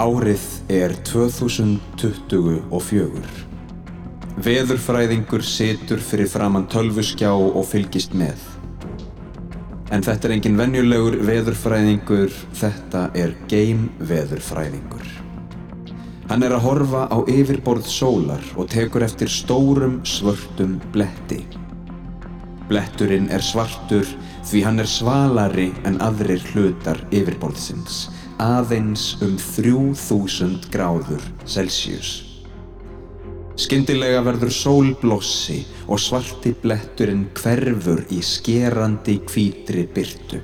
Árið er 2024. Veðurfræðingur situr fyrir framann tölvuskjá og fylgist með. En þetta er engin venjulegur veðurfræðingur, þetta er game veðurfræðingur. Hann er að horfa á yfirborð sólar og tekur eftir stórum svörtum bletti. Bletturinn er svartur því hann er svalari en aðrir hlutar yfirborðsins, aðeins um 3000 gráður Celsius. Skyndilega verður sólblossi og svarti bletturinn hverfur í skerandi hvítri byrtu.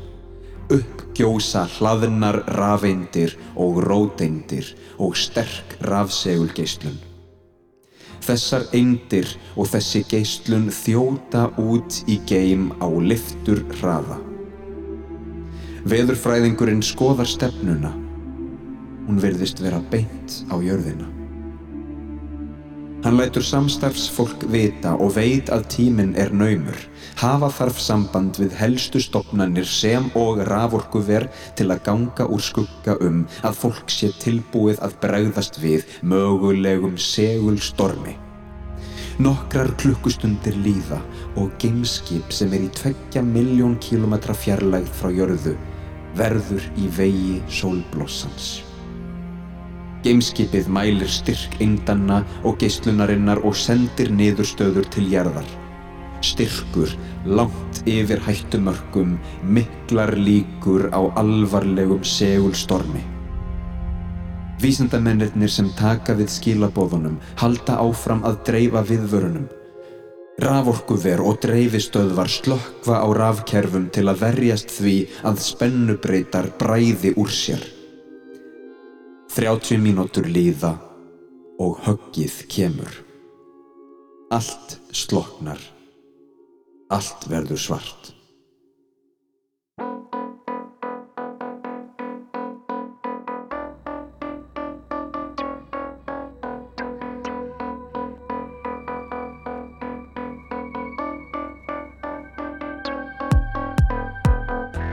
Uppgjósa hlaðnar rafeindir og róteindir og sterk rafsegulgeislun. Þessar eindir og þessi geislun þjóta út í geim á liftur hraða. Veðurfræðingurinn skoðar stefnuna. Hún virðist vera beint á jörðina. Hann lætur samstarfsfólk vita og veit að tíminn er naumur. Hafa þarf samband við helstu stopnannir sem og raforkuver til að ganga úr skugga um að fólk sé tilbúið að bregðast við mögulegum segulstormi. Nokkrar klukkustundir líða og gameskip sem er í tveggja miljón kílometra fjarlægð frá jörðu verður í vegi sólblossans. Gameskipið mælir styrk eindanna og geislunarinnar og sendir niðurstöður til jarðar. Styrkur, langt yfir hættumörkum, miklar líkur á alvarlegum segulstormi. Vísindamennirnir sem taka við skilabóðunum halda áfram að dreifa viðvörunum. Raforkuver og dreifistöðvar slökkva á rafkerfum til að verjast því að spennubreitar bræði úr sér. 30 mínútur líða og höggið kemur. Allt sloknar. Allt verður svart.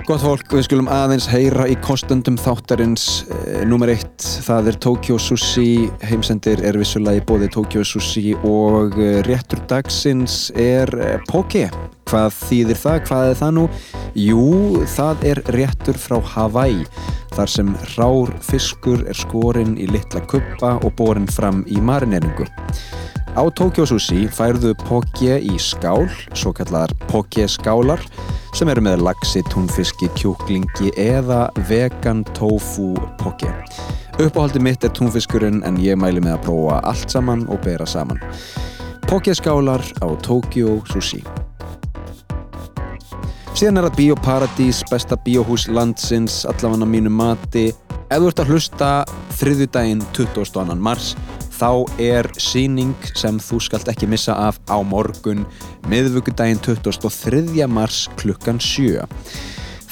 Gott fólk, við skulum aðeins heyra í kostendum þáttarins e, Númer eitt, það er Tokyo Sushi. Heimsendir er vissulega í bóði Tokyo Sushi og e, réttur dagsins er e, Poke Hvað þýðir það? Hvað er það nú? Jú, það er réttur frá Hawaii þar sem rár fiskur er skorinn í litla kuppa og borin fram í marineringu Á Tokyo Sushi færðu Poke í skál, svo kallar Poke skálar sem eru með lagsi, túnfiski, kjúklingi eða vegan tofu poke. Uppáhaldi mitt er túnfiskurinn en ég mæli með að prófa allt saman og bera saman. Pokeskálar á Tokyo Sushi. Síðan er það Bíóparadís, besta bíóhús landsins, allafann á mínu mati. Ef þú ert að hlusta þriðjudaginn 22. mars þá er síning sem þú skalt ekki missa af á morgun miðvöggudaginn 23. mars klukkan 7.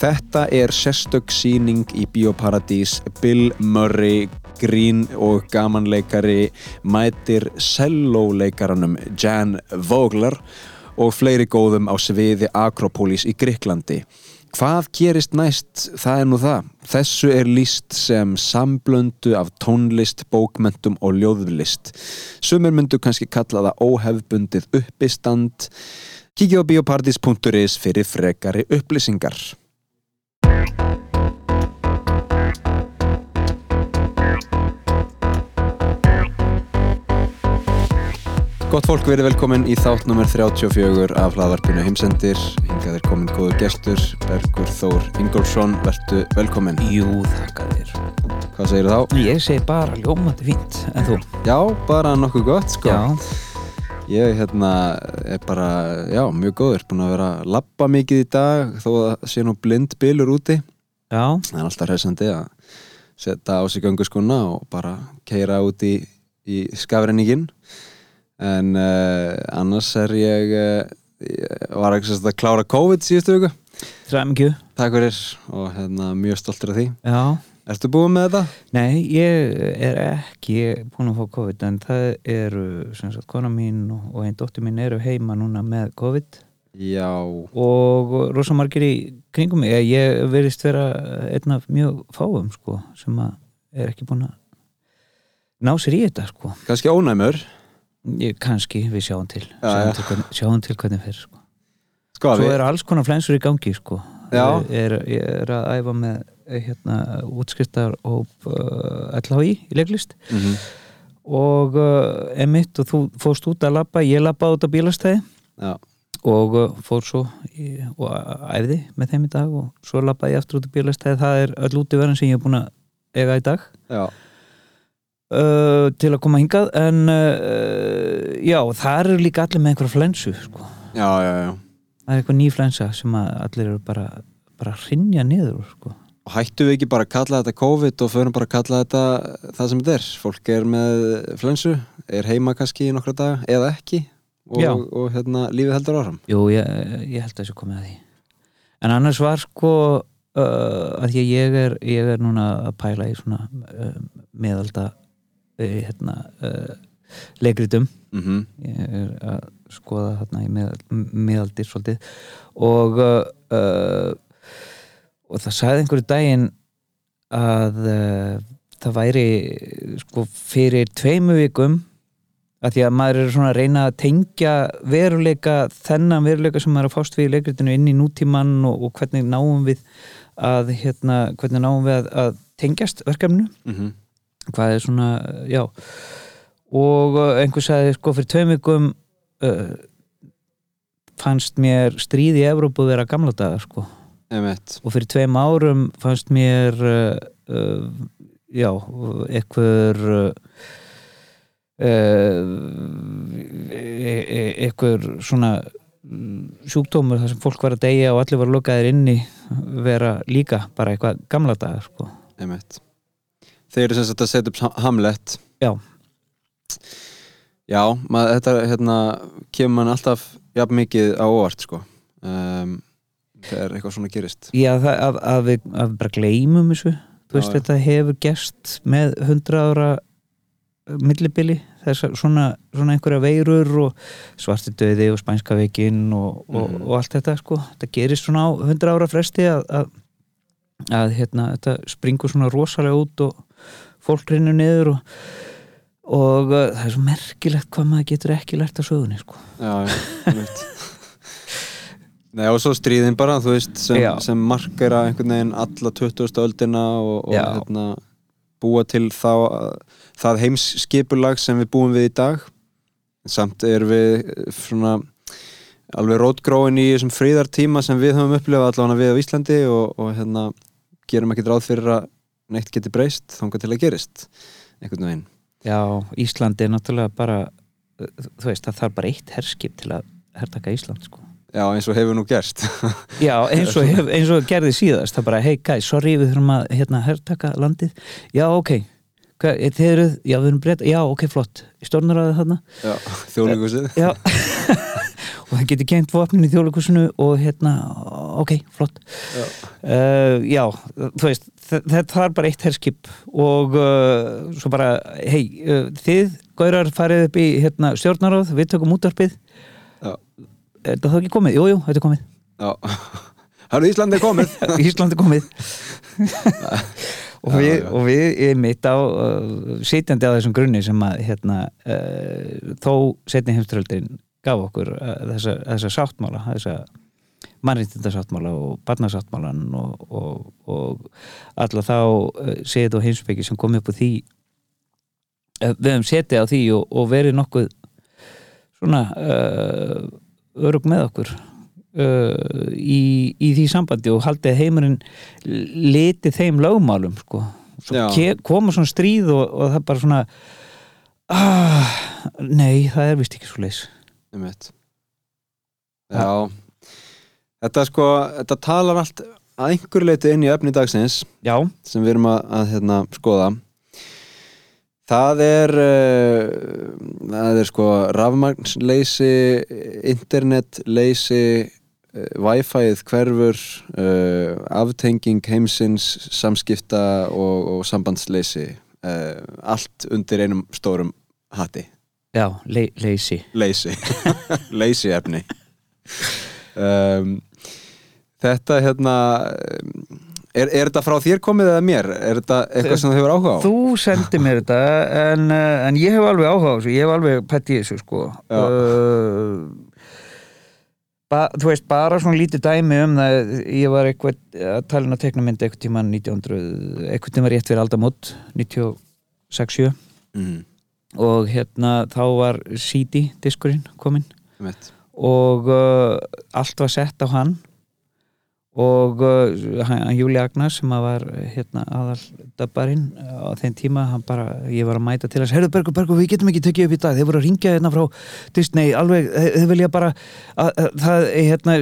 Þetta er sérstök síning í Bíóparadís Bill Murray, grín og gamanleikari mætir celloleikaranum Jan Vogler og fleiri góðum á sviði Akropolis í Greiklandi. Hvað gerist næst? Það er nú það. Þessu er líst sem samblöndu af tónlist, bókmentum og ljóðlist. Sumir myndu kannski kalla það óhefbundið uppistand. Kíkja á biopartys.is fyrir frekari upplýsingar. Gott fólk, verið velkomin í þátt nr. 34 af hlaðvarpinu Heimsendir. Hingað er komin góður gestur, Bergur Þór Ingólfsson. Vertu velkomin. Jú, þakka þér. Hvað segir þá? Ég segi bara ljómandi fínt, en þú? Já, bara nokkuð gott, sko. Já, Ég hérna, er bara, já, mjög góður. Búin að vera að labba mikið í dag, þó að sé nú blind bylur úti. já, Það er alltaf hressandi að setja á sig gönguskona og bara keira út í, í skafrenningin. En uh, annars er ég, uh, var ekki sérst að klára COVID síðustu þræmingju. Takk fyrir og hérna, mjög stoltur af því. Já, Ertu búin með þetta? nei, ég er ekki búin að fá COVID, en það eru, sem sagt, kona mín og, einn dóttir mín eru heima núna með COVID Já. og rosa margir í kringum mig. Ég, ég verðist vera einn af mjög fáum, sko, sem að er ekki búin að ná sér í þetta sko kannski ónæmur ég, kannski við sjáum til. Já, sjáum, já. til hvernig, sjáum til hvernig fyrir sko. sko, svo við, eru alls konar flensur í gangi sko. Ég er, ég er að æfa með eh, hérna útskriftar og uh, LHI í leiklist. Mm og uh, emitt og þú fórst út að labba, ég labbaði út á bílastæði. Já, og fór svo í, og æfði með þeim í dag og svo labbaði ég aftur út á bílastæði. Það er öll útiverðan sem ég er búin að eiga í dag. Já, uh, til að koma hingað en uh, já, það eru líka allir með einhverja flensu sko. já, já, já. það er eitthvað ný flensa sem að allir eru bara bara að rinja niður sko. og hættu við ekki bara að kalla þetta COVID og förum bara að kalla þetta það sem þetta er fólk er með flensu er heima kannski í nokkra daga eða ekki Já. og, og hérna lífið heldur áfram Jú, ég, ég held að þessu komið að því en annars var sko uh, að ég, ég er ég er núna að pæla í svona uh, meðalda uh, hérna uh, leikritum. Mm ég er að skoða þarna í meðal, meðaldir svolítið. Og uh, og það sagði einhverju daginn að það væri sko fyrir tveimu vikum að því að maður er svona að reyna að tengja veruleika þennan veruleika sem maður er að fást við í leikritinu inn í nútíman og, og hvernig náum við að hérna, hvernig náum við að, að tengjast verkefnu -hmm. Hvað er svona, já. Og uh, einhver sagði sko fyrir tveim vikum uh, fannst mér stríð í Evrópu vera gamla daga sko. Emmett og fyrir tveim árum fannst mér uh, uh, já, einhver einhver svona mm, sjúkdómur þar sem fólk var að deyja og allir var lokaðir inni vera líka bara eitthvað gamla daga sko. Emmett Þeir eru sem sagt að setja upp Ham- Hamlet. Já. Já, maður, þetta hérna, kemur mann alltaf jafn mikið á óvart sko. Um, þegar eitthvað svona gerist. Já, það, að, að, við, að við bara gleymum þessu. Þú veist, Já, þetta hefur gerst með 100 ára millibili. Þess að svona, svona einhverja veirur og svarti döði og spænska veikin og, og, Mhm. og allt þetta sko. Þetta gerist svona á 100 ára fresti að, að, að hérna, þetta springur svona rosalega út og fólk rinnur niður og, og uh, það er svo merkilegt hvað maður getur ekki lært af sögunni sko. Já, einmitt. Nei, og svo stríðin bara, þú veist, sem, sem markera einhvern veginn alla 20. öldina og, og hérna, búa til þá, það heimsskipulag sem við búum við í dag. Samt er við eh, svona alveg rótgróin í þessum fríðartíma sem við höfum upplifað allavega við á Íslandi og, og hérna gerum ekki ráð fyrir að neitt geti breyst þangað til að gerist einhvern veginn. Já, Ísland er náttúrulega bara þú veist, það þarf bara eitt herskip til að hertaka Ísland sko. Já, eins og hefur nú gerst. Já, eins og, hef, eins og gerði síðast það bara, hei guys, sorry, við þurfum að hérna, hertaka landið, já, ok. Hvað, er þið eruð, já, við erum breyta já, ok, flott, stjórnaræðið þarna. Já, þjóðleikusið já og það getur kent vopnin í þjóðleikusinu og hérna, ok, flott. Já. uh, já, þú veist þetta er bara eitt herskip og uh, svo bara, hei uh, þið, gaurar, farið upp í hérna, stjórnaráð, við tökum útvarpið. Já. er þá ekki komið? Jú, jú, þetta er komið. Já, Hörru, Ísland er komið. Ísland er komið. Og, við, og við er mitt á uh, sitjandi á þessum grunni sem að hérna, uh, þó setni heimströldin gaf okkur uh, þessa, þessa sáttmála þessa mannréttindasáttmála og barnasáttmálan og, og, og alla þá uh, set og heimsbyggi sem kom upp á því. Uh, við höfum setið á því og, og verið nokkuð svona uh, örug með okkur uh, í, í því sambandi og haldið heimurinn liti þeim lögmálum sko. svo koma svona stríð og, og það bara svona ah, nei, það er vist ekki svo leis Einmitt. Já. Þetta sko, þetta talar allt að einhverju leiti inn í efni dagsins já, sem við erum að, að hérna, skoða. Það er uh, það er sko rafmagnsleysi internetleysi uh, Wi-Fi-ið hverfur uh, aftenging heimsins samskipta og, og sambandsleysi allt undir einum stórum hatti já, le leysi leysi leysi efni. Um, þetta hérna Er, er þetta frá þér komið eða mér? Er þetta eitthvað sem þú hefur áhuga á? Þú sendi mér þetta en, uh, en ég hef alveg áhuga á þessu. Ég hef alveg pett í þessu sko. Uh, ba, Þú veist, bara svona lítið dæmi um það ég var eitthvað að tala um að tekna mynd eitthvað tíma 1900, eitthvað tíma rétt fyrir aldamót 96-7 Mm, og hérna þá var CD diskurinn kominn. Og uh, allt var sett á hann. Og uh, Júli Agnar sem var hérna aðal dabbarinn á þeim tíma, hann bara, ég var að mæta til þess, heyrðu Bergur, Bergur, við getum ekki tekið upp í dag. Þeir voru að ringja hérna frá Disney alveg, þeir þeir vilja bara að, að, það, hérna,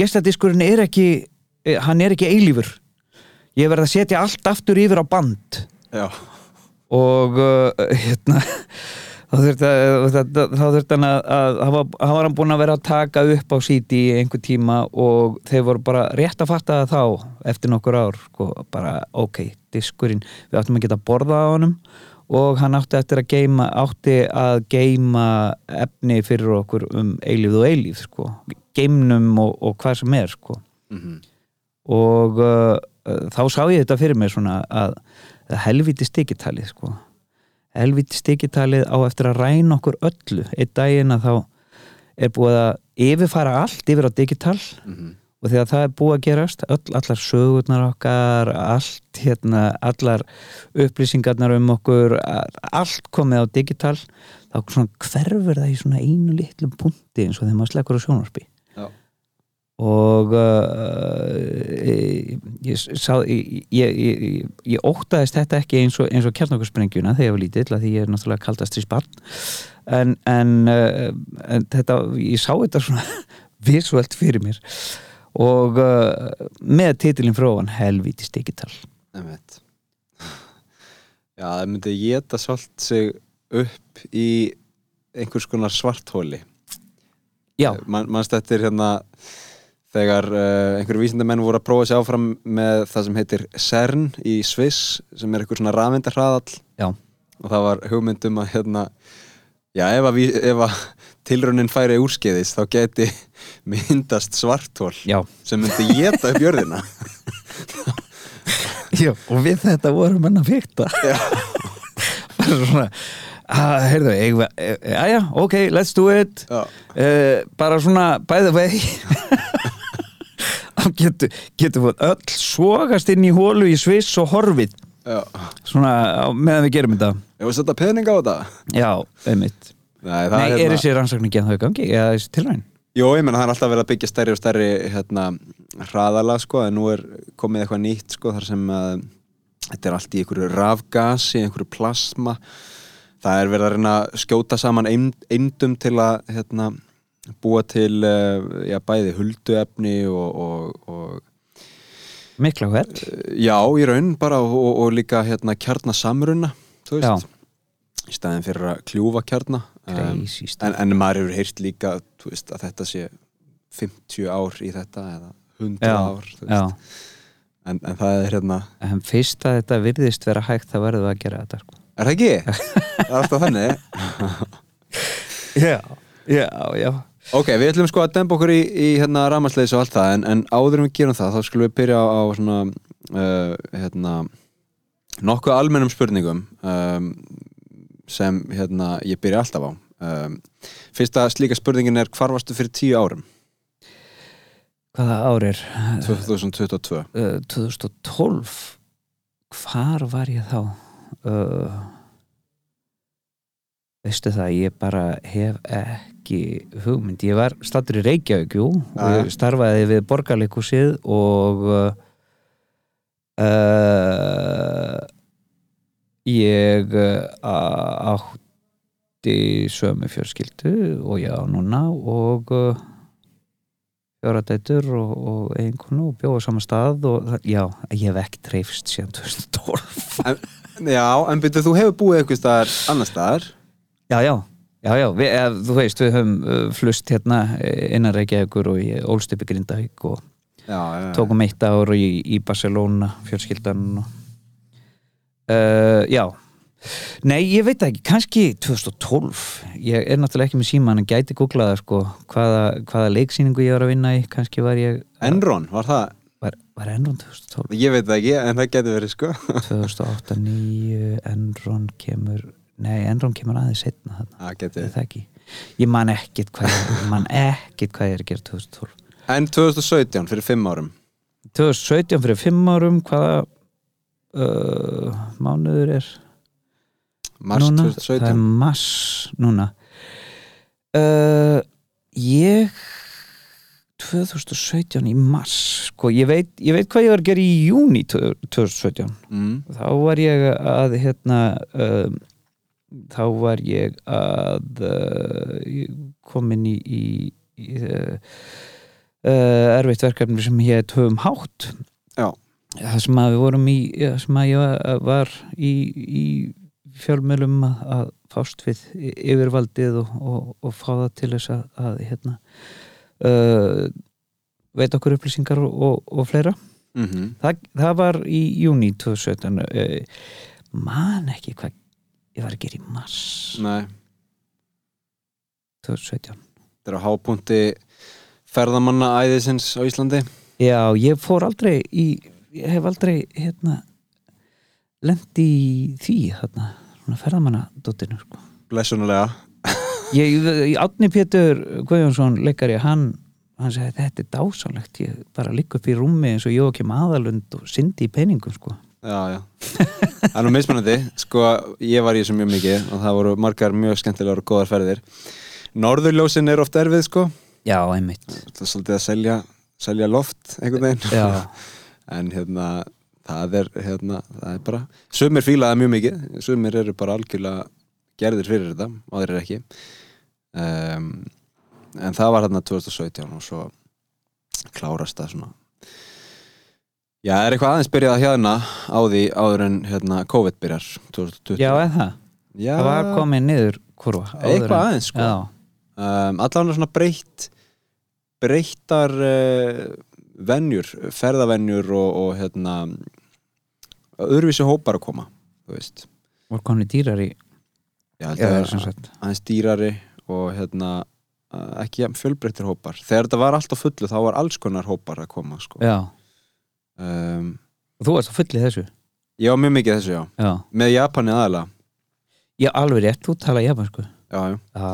gestadiskurinn er ekki, eh, hann er ekki eilífur. Ég verð að setja allt aftur yfir á band. Já, og uh, hérna þá að- þurfti hann að, að hafa, hafa hann búin að vera að taka upp á CD í einhver tíma og þeir voru bara rétt að fatta það þá eftir nokkur ár sko, bara ok, diskurinn við áttum að geta borða á honum og hann átti eftir að geima átti að geima efni fyrir okkur um eilífð og eilífð sko, geimnum og, og hvað sem er sko. Mm og uh, þá sá ég þetta fyrir mér svona að, að helviti stikitalið sko helviti stikitalið á eftir að ræna okkur öllu einn daginn að þá er búið að yfirfara allt yfir á digital Mhm. og þegar það er búið að gerast öll, allar sögurnar okkar allt hérna, allar upplýsingarnar um okkur allt komið á digital þá hverfur það í svona einu litlum punkti eins og þegar maður slekkur á sjónvarpi Já. Og uh, ég, ég ég, ég, ég, ég óttaðist þetta ekki eins og, og kjarnokursprengjuna þegar ég var lítill að því ég er náttúrulega kaldast í spann en, en, uh, en þetta, ég sá þetta svona visuelt fyrir mér og með titilin frá hann helvítis digital einmitt. Já, það myndi geta svolít sig upp í einhvers konar svarthóli. já, Man, manst þetta er hérna þegar uh, einhverju vísindamenn voru að prófa sér áfram með það sem heitir CERN í Sviss sem er einhver svona rafmyndarhraðall. Já, og það var hugmyndum að hérna já, ef að, ef að tilraunin færi úrskeiðis þá geti myndast svarthól já, sem myndi geta upp jörðina. Já og við þetta vorum menn að fykta bara svona að, heyrðu, e, e, aðja, ok, let's do it. Já, uh, bara svona by the way getur við öll svogast inn í hólu í Sviss og horfið. Já. Svona meðan við gerum þetta. Ef við setja pening á þetta? Já, einmitt. Nei, það Nei, er er hérna þessi rannsókn ekki að þau gangi? Eða þessi tilræn? Jó, ég menna það er alltaf verið að byggja stærri og stærri hérna, hraðala sko, en nú er komið eitthvað nýtt sko, þar sem að þetta er allt í einhverju rafgasi, einhverju plasma. Það er verið að reyna að skjóta saman eind- eindum til að hérna, búa til uh, já, bæði hulduefni og, og, og Mikla hvern? já, í raun bara og, og, líka hérna kjarnasamruna þú veist, í staðin fyrir að kljúfa kjarna. Um, en, en maður hefur heyrt líka veist, að þetta sé 50 ár í þetta eða 100 Já, ár Já, en, en það er hérna en fyrst að þetta virðist vera hægt verðum við að gera þetta sko. er það ekki? það er alltaf þannig. Já, já, já ok, við ætlum sko að demba okkur í, í hérna ramarsleis og allt það en, en áður en við gerum það þá skulum við byrja á, á svona uh, hérna nokkuð almennum spurningum um, sem hérna ég byrja alltaf á um, fyrsta slíka spurningin er hvar varstu fyrir tíu árum? Hvaða ár er? 2022 Uh, 2012 Hvar var ég þá? Uh, veistu það, ég bara hef ekki hugmynd. Ég var stattur í Reykjavík, jú, og Já, já. ég starfaði við borgarleikusið og uh, ég uh, átti sömu fjörskildu og ég á núna og uh, fjóradætur og, og eiginkonu og bjóða saman stað og já, ég hef ekki treyfst síðan 2012 Já, en byrju, þú hefur búið eitthvað staðar annar staðar Já, já, já, já. Við, eð, þú veist, við höfum uh, flust hérna eh, innan Reykjavíkur og í Grindavík og Já, já, tókum eitt ár í, í Barcelona fjölskyldan og, uh, Já. Nei, ég veit ekki, kannski 2012 ég er náttúrulega ekki með síman en gæti googlaða sko hvaða, hvaða leiksýningu ég var að vinna í. Kannski var ég Enron, var það? var, var Enron 2012 Ég veit það ekki, en það getur verið sko. 2008, 9 Enron kemur nei, Enron kemur aðeins setna þarna. Ekki ég man ekkit hvað ég, man ekkit hvað ég er að gera 2012 En 2017, fyrir fimm árum? 2017 fyrir 5 árum hvaða uh, mánuður er? Mars núna? það er 2017 mars núna. Uh, ég 2017 í mars sko, ég veit, ég veit hvað ég var að gera í júni 2017 mm. þá var ég að hérna uh, þá var ég að uh, komin í, í, í uh, erfitt verkefni sem hétt höfum hátt. Já. það sem að við vorum í það sem að ég var, í, í fjölmjölum að, fást við yfirvaldið og, og, og fá það til þess að, að hérna uh, veit okkur upplýsingar og, og, fleira. Mm það, það var í júni 2017 uh, man ekki hvað ég var gera í mars. Nei, 2017 þetta er á hápunti ferðamanna æðisins á Íslandi. Já, ég fór aldrei í ég hef aldrei hérna lendi í því hérna, svona ferðamanna dóttinu sko. Blessunulega ég, Átni Pétur Guðjónsson leikari, hann hann segi þetta er dásanlegt ég bara ligg upp í rúmi eins og Jókim Aðalund og syndi í peningum sko Já, já. Það er nú mismunandi, sko, ég var í þessu mjög mikið og það voru margar mjög skemmtilegar og góðar ferðir. Norðurljósin er oft erfið, sko. Já, einmitt. Það er svolítið að selja, selja loft einhvern veginn. Já, en hérna, það er hérna, það er bara, sumir fílaða mjög mikið. Sumir eru bara algjörlega gerðir fyrir þetta, aðrir ekki. Um, en það var hérna 2017 og svo klárast það svona Já, er eitthvað aðeins byrjað að hérna á því áður en hérna COVID byrjar 2020? já, eða það? Já, það var komið niður kurva eitthvað aðeins sko. Um, allan svona breytt breyttar uh, venjur, ferðavenjur og, og hérna öðruvísi hópar að koma þú veist. Voru komið dýrar í Já, það er aðeins dýrari og hérna uh, ekki jafn fjölbreyttir hópar. Þegar þetta var allt á fullu þá var alls konar hópar að koma sko. já, um, og þú varst að fullið þessu? Var mjög mikið þessu já. Já, með Japani aðalega já alveg rétt, þú tala japansku já, já. já,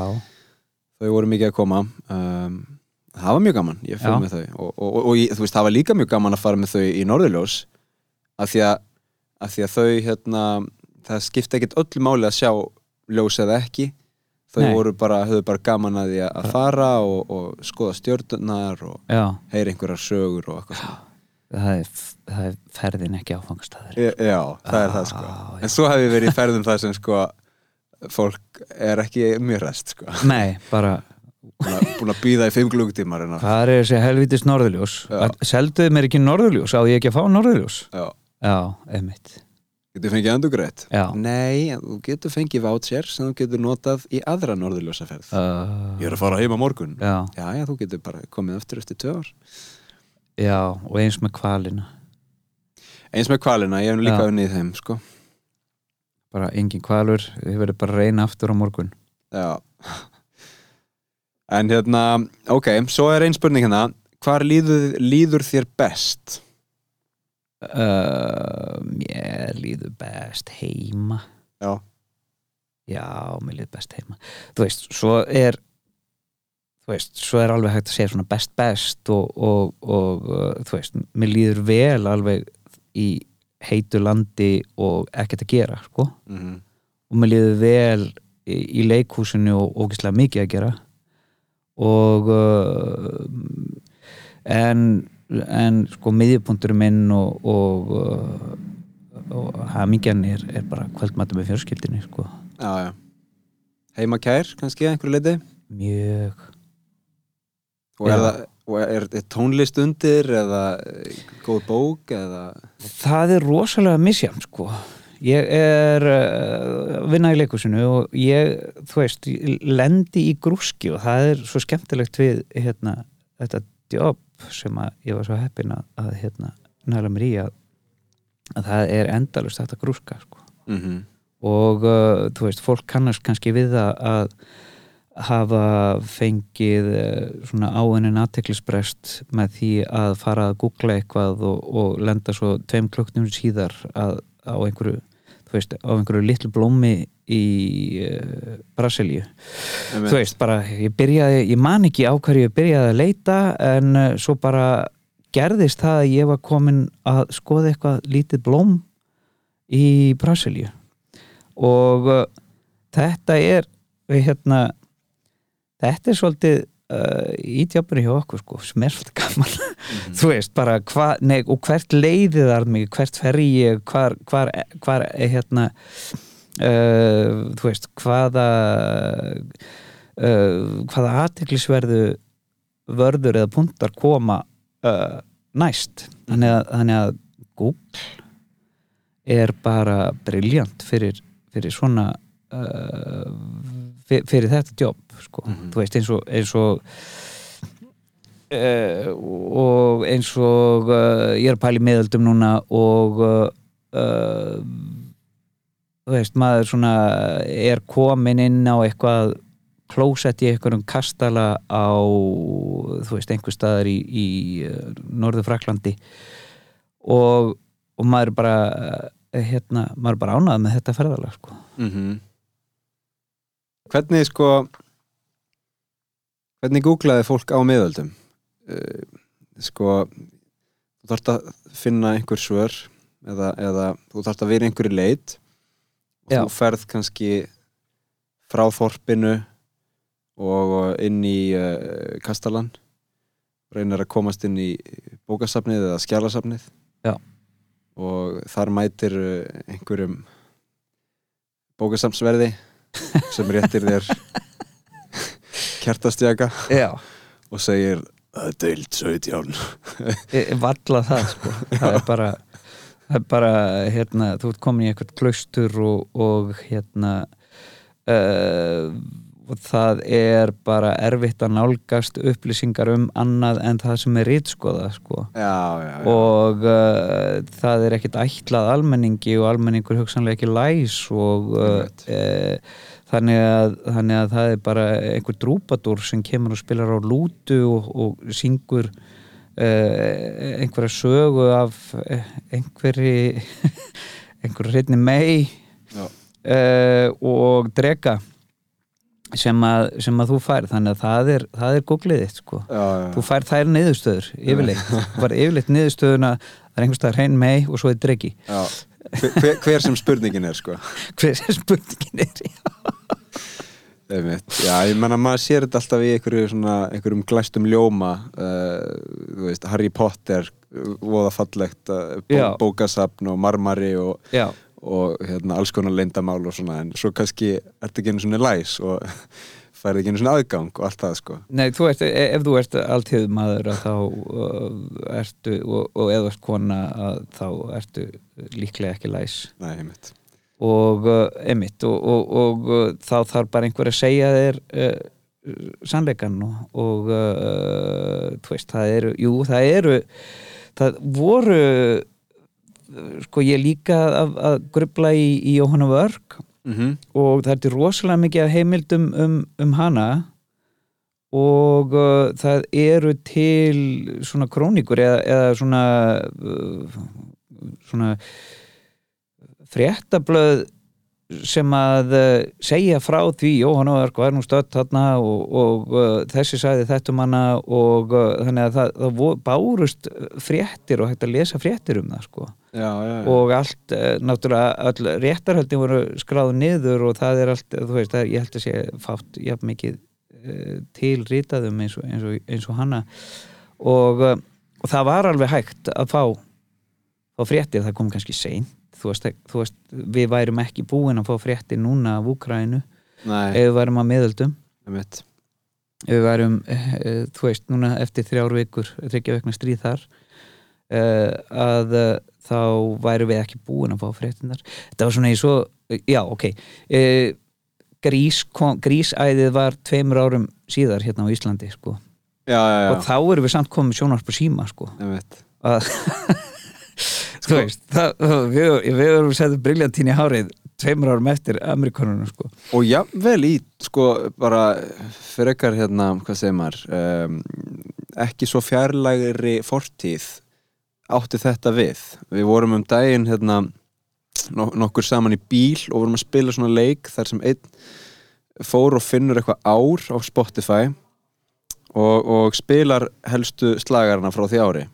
þau voru mikið að koma. Um, það var mjög gaman, ég Já. fyrir með þau. Og, og, og, og þú veist, það var líka mjög gaman að fara með þau í Norðurljós af því að, af því að þau hérna, það skipti ekkert öllu máli að sjá ljós eða ekki. Þau Nei. voru bara, höfðu bara gaman að því að fara og, og skoða stjörnunar og já, heyra einhverjar sögur og eitthvað svona það er, það er ferðin ekki áfangstæður Já, það er það sko. Já, já. En svo hef ég verið í ferðum það sem sko fólk er ekki mjög rest sko. Nei, bara, búin að, býða í fimm klukkutímar en að hvað er þessi helvitis norðurljós. Já. selduðu mér ekki norðurljós, á ég ekki að fá norðurljós? Já, já, einmitt. Getur fengið endugreitt já, Nei, þú getur fengið voucher sem þú getur notað í aðra norðurljósaferð. Uh, Ég er að fara heim á morgun. Já, Já, já, þú getur bara komið aftur eftir tvö ár já, og eins með kvalina Eins með kvalina, ég hef nú líka unnið þeim, sko. Bara engin kvalur, þið verður bara reyna aftur á morgun. Já. En hérna, ok, svo er ein spurning hérna. Hvar líður, líður þér best? uh, mér líður best heima. Já, já, mér líður best heima. Þú veist, svo er þú veist, svo er alveg hægt að segja svona best best og, og, og uh, þú veist, mér líður vel alveg í heitu landi og ekkert að gera, sko. Mm og mér líður vel í, í leikhúsinu og ógislega mikið að gera. Og uh, en, en sko miðjupunkturinn minn og, og, uh, og hamingjan er, er bara kvöldmatur með fjörskildinni sko. já, já. Heima kær, kannski, einhverju leiti mjög Og er, það, og er, er tónlist undir eða eh, góð bók eða? Það er rosalega misjafn sko. Ég er uh, vinna í leikusinu og ég, þú veist lendi í grúski og það er svo skemmtilegt við hérna, þetta jobb sem að ég var svo heppin að, að hérna, næla mér í að, að það er endalust þetta grúska sko. Mm og uh, þú veist, fólk kannast kannski við það að, hafa fengið eh, svona áinnin aðteklisbrest með því að fara að googla eitthvað og, og lenda svo tveim klukknum síðar að, á einhverju þú veist, á einhverju litlu blómi í uh, Brasilíu Einmitt. þú veist, bara ég byrjaði, ég man ekki á hverju ég byrjaði að leita en uh, svo bara gerðist það að ég var komin að skoða eitthvað lítið blóm í Brasilíu og uh, þetta er hérna þetta er svolítið uh, ítjápur hjá okkur sko, smert gaman. Þú veist, bara hva, nei, og hvert leiðið þar mig, hvert fer ég hvar, hvar, hvar hérna uh, þú veist, hvaða uh, hvaða aðteklisverðu vörður eða puntar koma uh, næst. Þannig að, þannig að Google er bara briljant fyrir, fyrir svona uh, fyrir, þetta jobb sko. Mhm. þú veist eins og eins og uh, og eins og uh, ég er að pæla í meðöldum núna og uh, þú veist maður svona er komin inn á eitthvað klósett í einhverjum kastala á þú veist einhver staðar í, í norður Fraklandi og, og maður bara hérna, maður bara ánað með þetta ferðalag sko. Mhm. Hvernig sko hvernig googlaði fólk á miðöldum? Uh, sko þú þarft að finna einhver svör eða, eða þú þarft að vera í einhverju leit. Og Já. þú ferð kannski frá þorpinu og inn í uh, Kastalan reynir að komast inn í bókasafnið eða skjalasafnið. Já. og þar mætir uh, einhverjum bókasafnsverði sem réttir þér kertastjaka Já, og segir "Það er deild 17 valla það sko. það er bara það er bara, hérna, þú ert komin í eitthvað klaustur og, og hérna uh, það er bara erfitt að nálgast upplýsingar um annað en það sem er rítskoða sko. Og uh, það er ekkit ætlað almenningi og almenningur hugsanlega ekki læs og uh, e, þannig, að, þannig að það er bara einhver drúpadur sem kemur og spilar á lútu og, og syngur uh, einhverja sögu af einhverri einhverju hreitni mei uh, og drega sem að, sem að þú fær. Þannig að það er, það er googliðið sko. Þú fær þær niðurstöður yfirleitt, þú fær yfirleitt niðurstöðuna það er einhvers staðar hrein mei og svo er dregi. Hver, hver sem spurningin er sko. Hver sem spurningin er. Já, ég menna maður sér þetta alltaf í einhverju svona, einhverjum glæstum ljóma. Uh, veist, Harry Potter voða fallegt Já. bó, bókasafn og marmari og, já, og hérna, alls konar leyndamál og svona, en svo kannski ertu ekki einu svona læs og færði ekki einu svona aðgang og allt það sko. Nei, þú ert, e- ef þú ert alltíð maður að þá uh, ertu, og, og þú ert kona að þá ertu líklega ekki læs. Nei, einmitt. Og uh, einmitt og, og, og uh, þá þarf bara einhver að segja þér uh, sannleikan og, og uh, þú veist, það eru jú, það eru það voru sko ég líka að, að grubla í, í Jóhanna Vörg mm og það er til rosalega mikið af heimildum um, um hana og uh, það eru til svona krónikur eða, eða svona uh, svona fréttablöð sem að uh, segja frá því Jóhann Óðark var nú stödd þarna og, og uh, þessi sagði þetta um hana og uh, þannig að það, það bárust fréttir og hægt að lesa fréttir um það sko Já, já, og allt, eh, náttúrulega öll réttarhöldin voru skráð niður og það er allt, þú veist, er, ég held að sé fátt jafn mikið uh, til ritaðum eins og, eins og, eins og hana. Og, uh, og það var alveg hægt að fá fá fréttir, það kom kannski seint. Þú veist, þú veist, við værum ekki búin að fá fréttir núna af Úkrænu ef við værum að einmitt. Ef við værum, uh, þú veist, núna eftir þrjár vikur, þryggja vekna stríð þar að uh, þá værum við ekki búin að fá fréttinar þetta var svona í svo, já, ok. Grís, kom, grísæðið var tveimur árum síðar hérna á Íslandi, sko. Já, já, já, og þá erum við samt komið sjónvarp og síma, sko. Að þú veist. það, við, við erum setið briljantín í hárið tveimur árum eftir Amerikanunum sko. og jafnvel í sko bara fyrir ekkar hérna, hvað segir maður um, ekki svo fjarlægri fortíð átti þetta við. Við vorum um daginn hérna no nokkur saman í bíl og vorum að spila svona leik þar sem einn fór og finnur eitthvað ár á Spotify og, og spilar helstu slagarna frá því ári.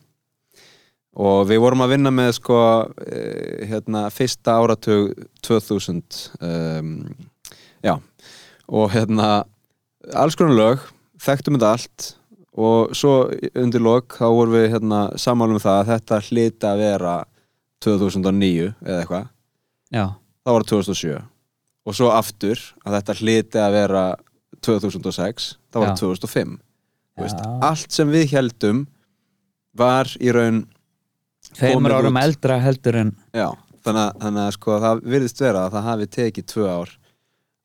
Og við vorum að vinna með sko eh, hérna fyrsta áratug 2000 um, já. Og hérna alls konar lög þekktum þetta allt og svo undir lok þá vorum við hérna sammálum það að þetta hliti að vera 2009 eða eitthvað. Þá var það 2007 og svo aftur að þetta hliti að vera 2006 þá var Já. það 2005 Þú veist, allt sem við heldum var í raun Komið árum út. eldra heldur en já, þannig, þannig að sko það virðist vera að það hafi tekið tvö ár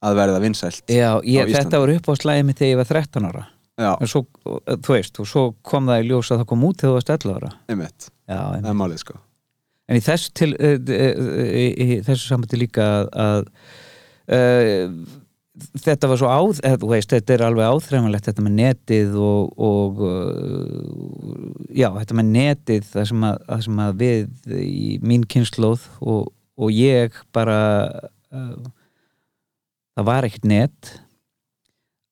að verða vinsælt já, ég, þetta var upp á slæði mitt þegar ég var 13 ára svo, þú veist, og svo kom það í ljós að það kom út þegar þú varst 11 ára. Einmitt, það er málið sko. En í þessu til uh, uh, í, í þessu sambandi líka að, uh, þetta var svo áð þú veist, þetta er alveg áþreifanlegt þetta með netið og, og já, þetta með netið það sem að, það sem að við í mín kynnslóð og, og ég bara uh, það var ekkert net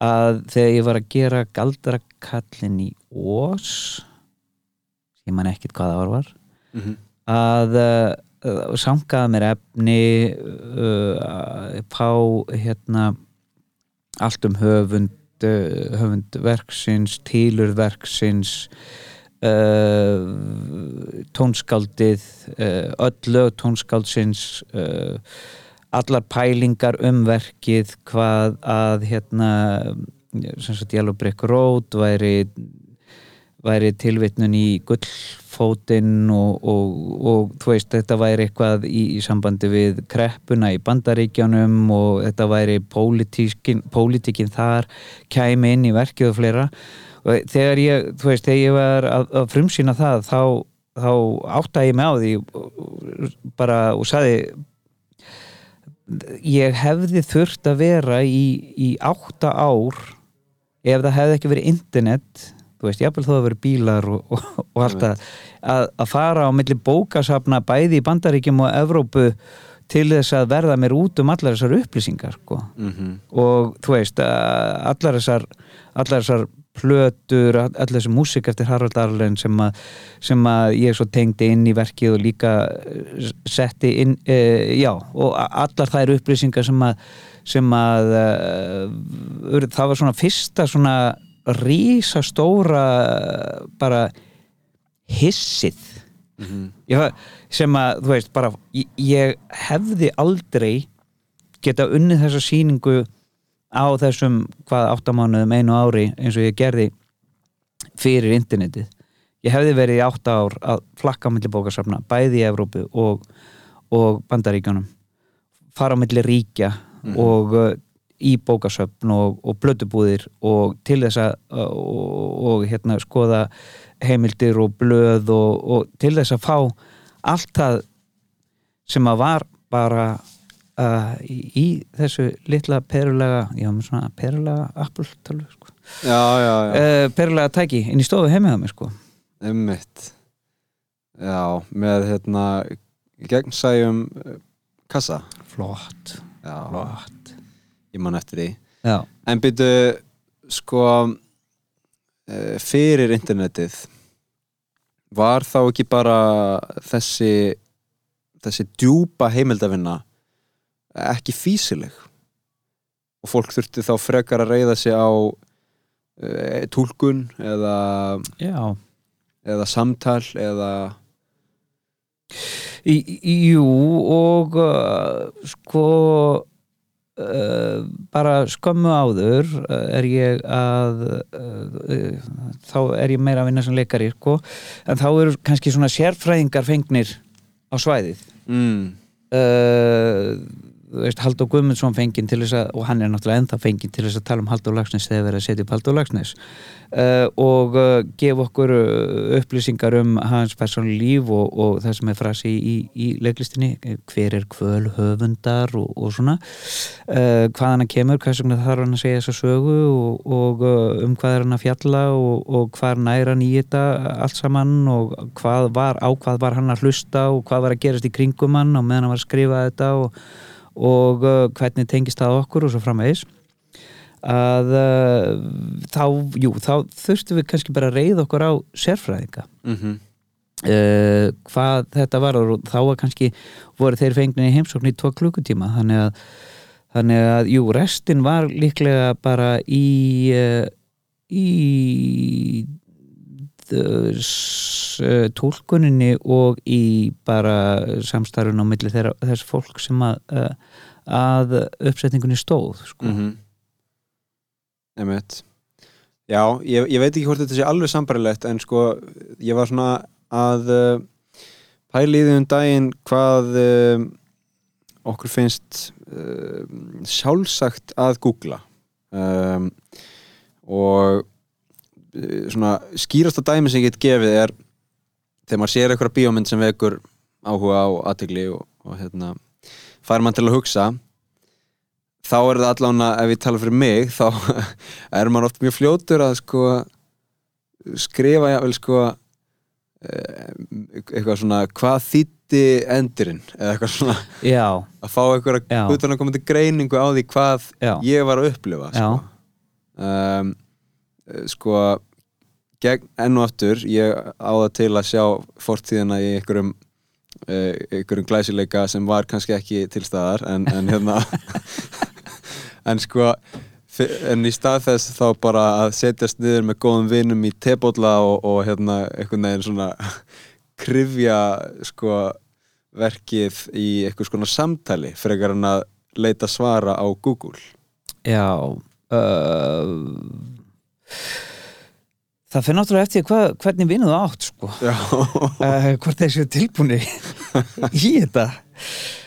að þegar ég var að gera galdrakallin í Ós ég man ekkert hvað það var mm -hmm. að uh, sangaða mér efni uh, fá hérna allt um höfund uh, höfund verksins, tílur verksins uh, tónskáldið uh, öll lög tónskáldsins uh, allar pælingar um verkið hvað að hérna sem sagt Yellow Brick Road væri væri tilvitnun í gullfótinn og, og, og þú veist, þetta væri eitthvað í, í sambandi við kreppuna í bandaríkjánum og þetta væri pólitíkin, þar kæmi inn í verkið og fleira. Og þegar ég, þú veist, þegar ég var að, að frumsýna það, þá, þá áttaði ég mig á því bara og saði ég hefði þurft að vera í, í átta ár ef það hefði ekki verið internet þú veist, jafnvel þó að verið bílar og, og, og allt það að, að fara á milli bókasafna bæði í Bandaríkjum og Evrópu til þess að verða mér út um allar þessar upplýsingar sko. Mhm. og þú veist, allar þessar allar þessar plötur all- allar þessi músik eftir Harald Arlen sem að, sem að ég svo tengdi inn í verkið og líka eh, setti inn, e, já, og a- allar þær upplýsingar sem að sem að uh, það var svona fyrsta svona rísastóra bara hissið Mhm. ég, sem að, þú veist, bara ég, ég hefði aldrei geta unnið þessa sýningu á þessum, hvað, áttamánuðum einu ári, eins og ég gerði fyrir internetið. Ég hefði verið í átta ár að flakka á milli bókasafna, bæði í Evrópu og, og Bandaríkjunum. Fara á milli ríkja og uh, í bókasöfn og, og blödubúðir og til þess að uh, og, og hérna skoða heimildir og blöð og, og til þess að fá allt það sem að var bara uh, í, í þessu litla perulega, já, svona perulega Apple tölvu, sko. já, já, já, uh, perulega tæki inn í stofu heimið á mér, sko. Einmitt. Já, með hérna gegnsæjum eh, kassa. Flott, já, flott. Ég man eftir því. Já, En byrju, sko eh, fyrir internetið var þá ekki bara þessi þessi djúpa heimildavinna ekki físileg og fólk þurfti þá frekar að reyða sig á e, túlkun eða, já. eða samtal eða Í, í- jú og uh, sko uh, bara skömmu áður er ég að uh, þá er ég meira að vinna sem leikari sko, en þá eru kannski svona sérfræðingar fengnir á svæðið. Mm, veist, Haldur Guðmundsson fenginn til þess að og hann er náttúrulega ennþá fenginn til þess að tala um Haldur Lagsnes þegar verið að setja upp Haldur Lagsnes uh, og uh, gefa okkur uh, upplýsingar um hans persónu líf og, og það sem er frasi í, í leiklistinni. Hver er kvöl höfundar og, og svona. Uh, hvað hann kemur, hvað þarf hann að segja þessa sögu og, og uh, um hvað er hann að fjalla og hvað næra hann í þetta allt saman og hvað var, á hvað var hann að hlusta og hvað var að gerast í kringum hann og meðan hann var að skrifa þetta og og uh, hvernig tengist það okkur og svo framvegis að uh, þá, jú, þá þurftum við kannski bara að reyða okkur á sérfræðinga mm -hmm. uh, hvað þetta var og þá var kannski voru þeir fengni í heimsókn í tvo klukkutíma þannig að, þannig að jú, restin var líklega bara í uh, í tólkuninni og í bara samstarfun á milli þeirra, þess fólk sem að, uh, að uppsetningunni stóð sko. mm -hmm. Emmett Já, ég, ég veit ekki hvort þetta sé alveg sambarilegt en sko, ég var svona að uh, pæli í því um daginn hvað uh, okkur finnst uh, sjálfsagt að googla um, og uh, svona skýrasta dæmi sem ég get gefið er þegar maður sér eitthvað bíómynd sem vekur áhuga á aðtegli og, og hérna fær mann til að hugsa þá er það allavega, ef ég tala fyrir mig þá er maður oft mjög fljótur að sko skrifa jável sko eh, eitthvað svona hvað þýtti endurinn? Eða eitthvað svona Já, að fá eitthvað utan að koma til greiningu á því hvað já, ég var að upplifa sko, um, eh, sko gegn enn og aftur ég á það til að sjá fortíðina í einhverjum uh, einhverjum glæsileika sem var kannski ekki til staðar en, en hérna en sko en í stað þess þá bara að setjast niður með góðum vinum í tebólla og, og hérna einhvern veginn svona krifja sko verkið í eitthvað skona samtali frekar en að leita svara á Google. Já uh, Það fyrir náttúrulega eftir hvað, hvernig vinnu það átt sko. Uh, hvort þessu tilbúni í þetta.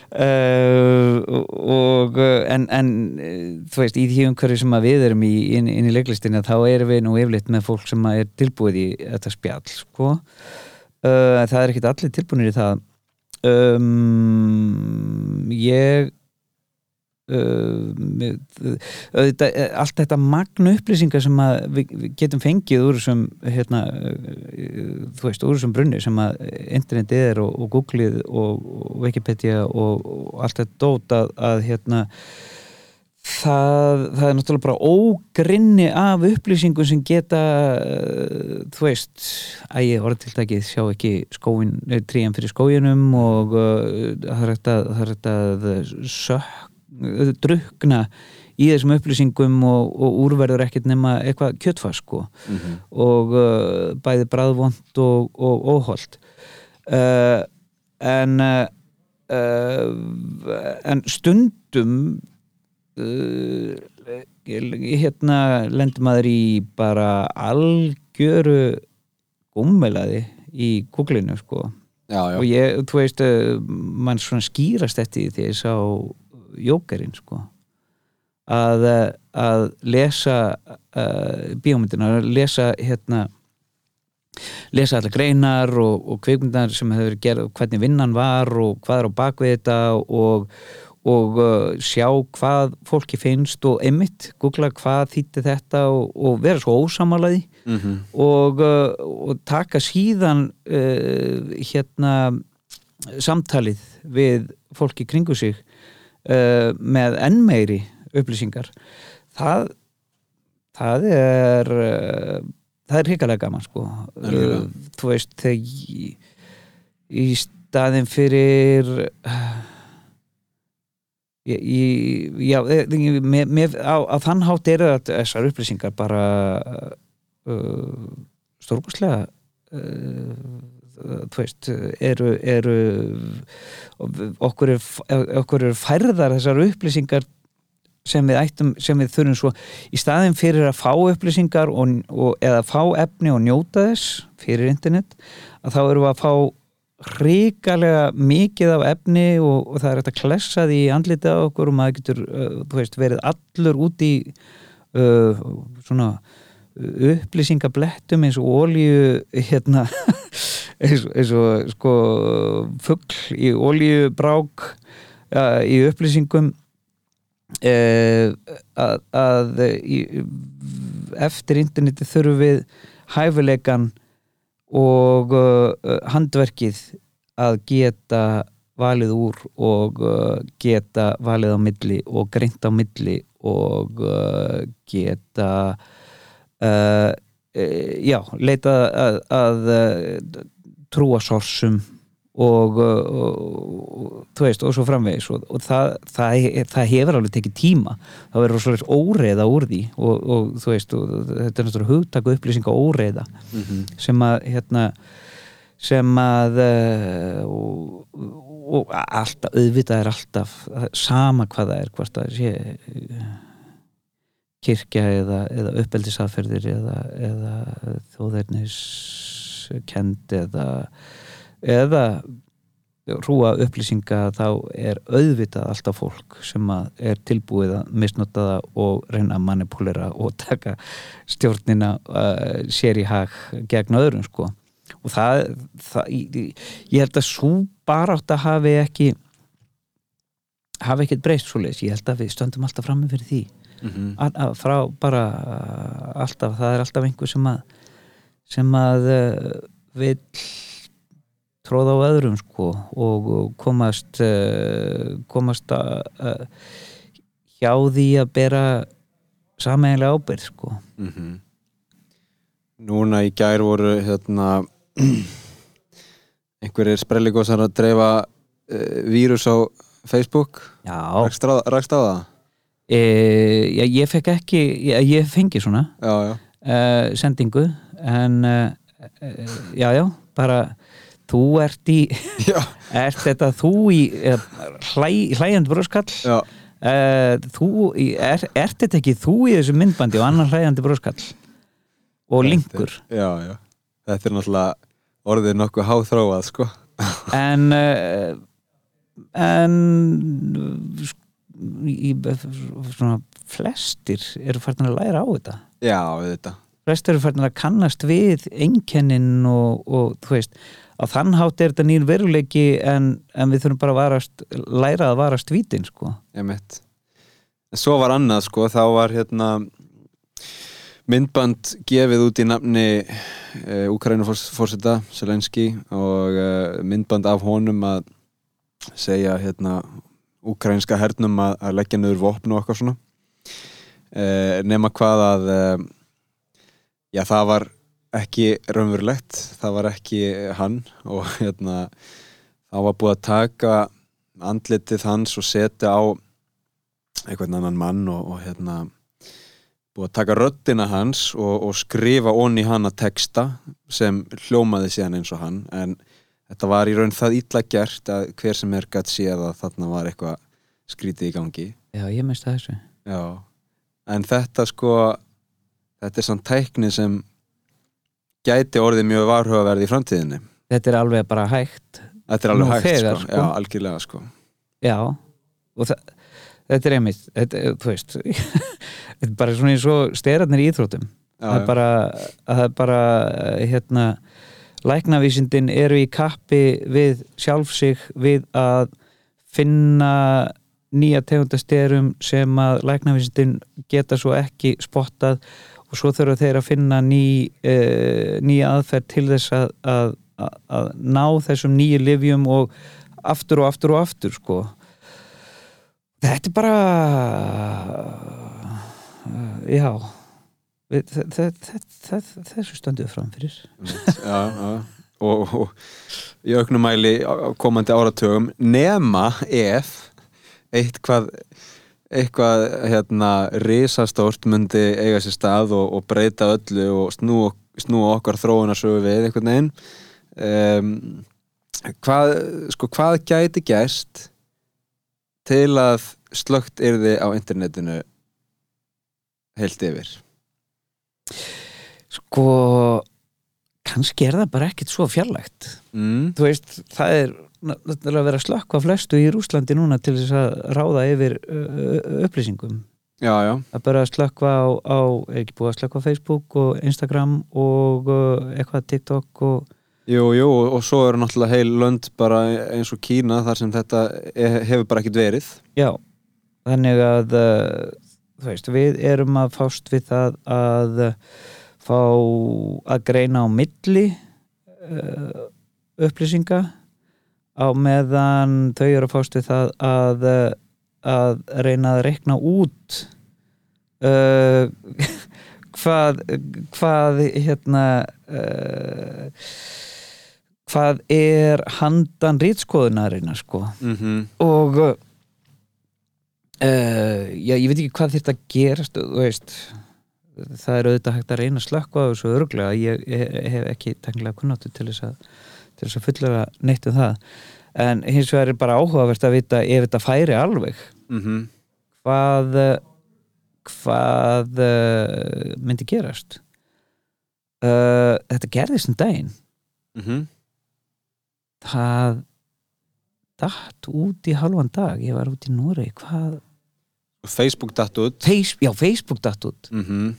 Uh, og en, en uh, þú veist, í því umhverju sem við erum í, inn, inn í leiklistina þá erum við nú yfirleitt með fólk sem er tilbúið í þetta spjall sko. uh, það er ekkit allir tilbúinir í það. Um, ég Uh, með, auðvitað, eh, allt þetta magnu upplýsingar sem við, við getum fengið úr þessum hérna, uh, þú veist, úr þessum brunni sem að internetið er og, og Googleið og, og Wikipedia og, og allt þetta dót að, að hérna það, það er náttúrulega bara ógrinni af upplýsingum sem geta uh, þú veist að ég orðtiltækið sjá ekki skóin, trían fyrir skóginum og uh, það er hægt að, það að sök drukna í þessum upplýsingum og, og úrverður ekkert nema eitthvað kjöttfars sko Mhm. og uh, bæði bræðvond og, og óholt uh, en en stundum hérna lendur maður í bara algjöru gummelaði í kúklinu sko já, já. og ég, þú veist, mann svona skýrast eftir því ég sá jókerinn sko að, uh, að lesa uh, bíómyndina, að lesa hérna lesa allar greinar og, og kvikmyndar sem hefur gerð hvernig vinnan var og hvað er á bakvið þetta og, og uh, sjá hvað fólki finnst og emitt, googla hvað þýtti þetta og, og vera svo ósamalaði Mhm. og, uh, og taka síðan hérna samtalið við fólki kringu sig uh, með enn meiri upplýsingar það það er uh, það er hrikalega gaman sko Algjörlega. uh, þú veist þegar í, staðin fyrir uh, Ég, ég, já, með, með, á, á þann hátt eru þessar upplýsingar bara uh, stórkostlega uh, þú veist eru, eru okkur er, okkur er færðar þessar upplýsingar sem við ættum, sem við þurfum svo í staðin fyrir að fá upplýsingar og, og, eða fá efni og njóta þess fyrir internet að þá erum við að fá hrikalega mikið af efni og, og það er hægt að klessa því andlita okkur og maður getur uh, þú veist, verið allur út í uh, svona upplýsingablettum eins og ólíu hérna eins, eins og sko fuggl í ólíubrák uh, í upplýsingum uh, að, að í, eftir interneti þurfum við hæfileikan og uh, handverkið að geta valið úr og uh, geta valið á milli og greint á milli og uh, geta uh, já, leita að, að trúa sorsum og, og, og þú veist, og svo framvegis og, og það, það, það hefur alveg tekið tíma það verður svolítið óreiða úr því og þú veist, þetta er náttúrulega hugtak og upplýsing á óreiða mm -hmm. sem að hérna sem að og, og alltaf, auðvitað er alltaf sama hvað það er hvort það sé kirkja eða, eða uppeldisaferðir eða, eða þóðernis kend eða eða hrúa upplýsinga þá er auðvitað alltaf fólk sem er tilbúið að misnota það og reyna að manipulera og taka stjórnina uh, sér í hag gegn öðrum sko. Og það, það ég, held að svo bara átt að hafi ekki hafi ekkert breyst svo leiðis, ég held að við stöndum alltaf fram með fyrir því mm -hmm. að, að frá bara alltaf, það er alltaf einhver sem að sem að uh, vil tróða á öðrum sko og komast uh, komast að hjá því að bera sameiginlega ábyrð sko mm -hmm. Núna í gær voru hérna einhverjir sprelligósar að dreifa uh, vírus á Facebook Rækst á það? E, já, ég fekk ekki ég, ég fengi svona já. Uh, sendingu en uh, já já bara þú ert í ert þetta þú í hlæ, hlæjand bróskall þú er, ert þetta ekki þú í þessu myndbandi og annar hlæjandi bróskall og linkur? Já já. Þetta er náttúrulega orðið nokkuð háþróað sko. En en í, svona, flestir eru færðin að læra á þetta. Já, þetta flestir eru færðin að kannast við einkennin og, og þú veist á þann hátt er þetta nýr veruleiki en, en við þurfum bara að varast, læra að varast vítin sko. En svo var annað sko, þá var hérna myndband gefið út í nafni uh, Ukraínufórseta Selenski og uh, myndband af honum að segja hérna ukrainska hernum að, að leggja niður vopn og eitthvað svona. Uh, nema hvað að já það var ekki raunverulegt, það var ekki hann og hérna það var búið að taka andlitið hans og setja á einhvern annan mann og, og hérna að taka röttina hans og, og skrifa onni hana texta sem hljómaði síðan eins og hann. En þetta var í raun það ítla gert að hver sem er gætt séð að þarna var eitthvað skrítið í gangi. Já, ég minnst það þessu. Já, en þetta sko þetta er sann tækni sem gæti orðið mjög varhugaverði í framtíðinni. Þetta er alveg bara hægt Þetta er alveg Nú hægt, þegar, sko. sko, já, algjörlega sko. Já, og það þetta er einmitt, þetta, þú veist þetta er bara svona eins og styrarnir í íþrótum það er bara, það er bara hérna læknavísindin eru í kappi við sjálfsig við að finna nýja tegundastyrum sem að læknavísindin geta svo ekki spottað og svo þurfa þeir að finna ný, uh, nýja aðferð til þess að, að, að ná þessum nýju livjum og aftur og aftur og aftur sko. Þetta er bara já þessu standuðu framfyrir. Já, já. Og, og í auknum mæli komandi áratögum nema ef eitthvað eitthvað hérna risastórt myndi eiga sér stað og, og breyta öllu og snú, snú okkar þróunarsögu við einhvern veginn. Um, hvað, sko, hvað gæti gæst til að slögt er þið á internetinu heilt yfir? Sko kannski er það bara ekkit svo fjarlægt. Mm. þú veist, það er náttúrulega að vera að slökkva flestu í Rúslandi núna til þess að ráða yfir upplýsingum. Já, já, að bara að slökkva á, á ekki búið að slökkva á Facebook og Instagram og eitthvað TikTok og jú, jú og, svo eru náttúrulega heil lönd bara eins og Kína þar sem þetta e- hefur bara ekkit verið. Já, þannig að uh, þú veist, við erum að fást við það að uh, fá að greina á milli uh, upplýsinga á meðan þau eru að fást við það að, uh, að reyna að reikna út uh, hvað hvað hérna uh, hvað er handan rítskoðunarinnar sko. Mm og uh, já, ég veit ekki hvað þýrt að gerast þú veist. Það er auðvitað hægt að reyna að slökka á þessu örglega ég, ég hef ekki tenglega kunnáttu til þess að að fullera neitt um það. En hins vegar er bara áhugavert að vita ef þetta færi alveg. -hmm. hvað hvað uh, myndi gerast? Uh, þetta gerðist um daginn. Mm -hmm. það datt út í halvan dag. Ég var út í Núri hvað Facebook datt út. Face, já, Facebook datt út. Mm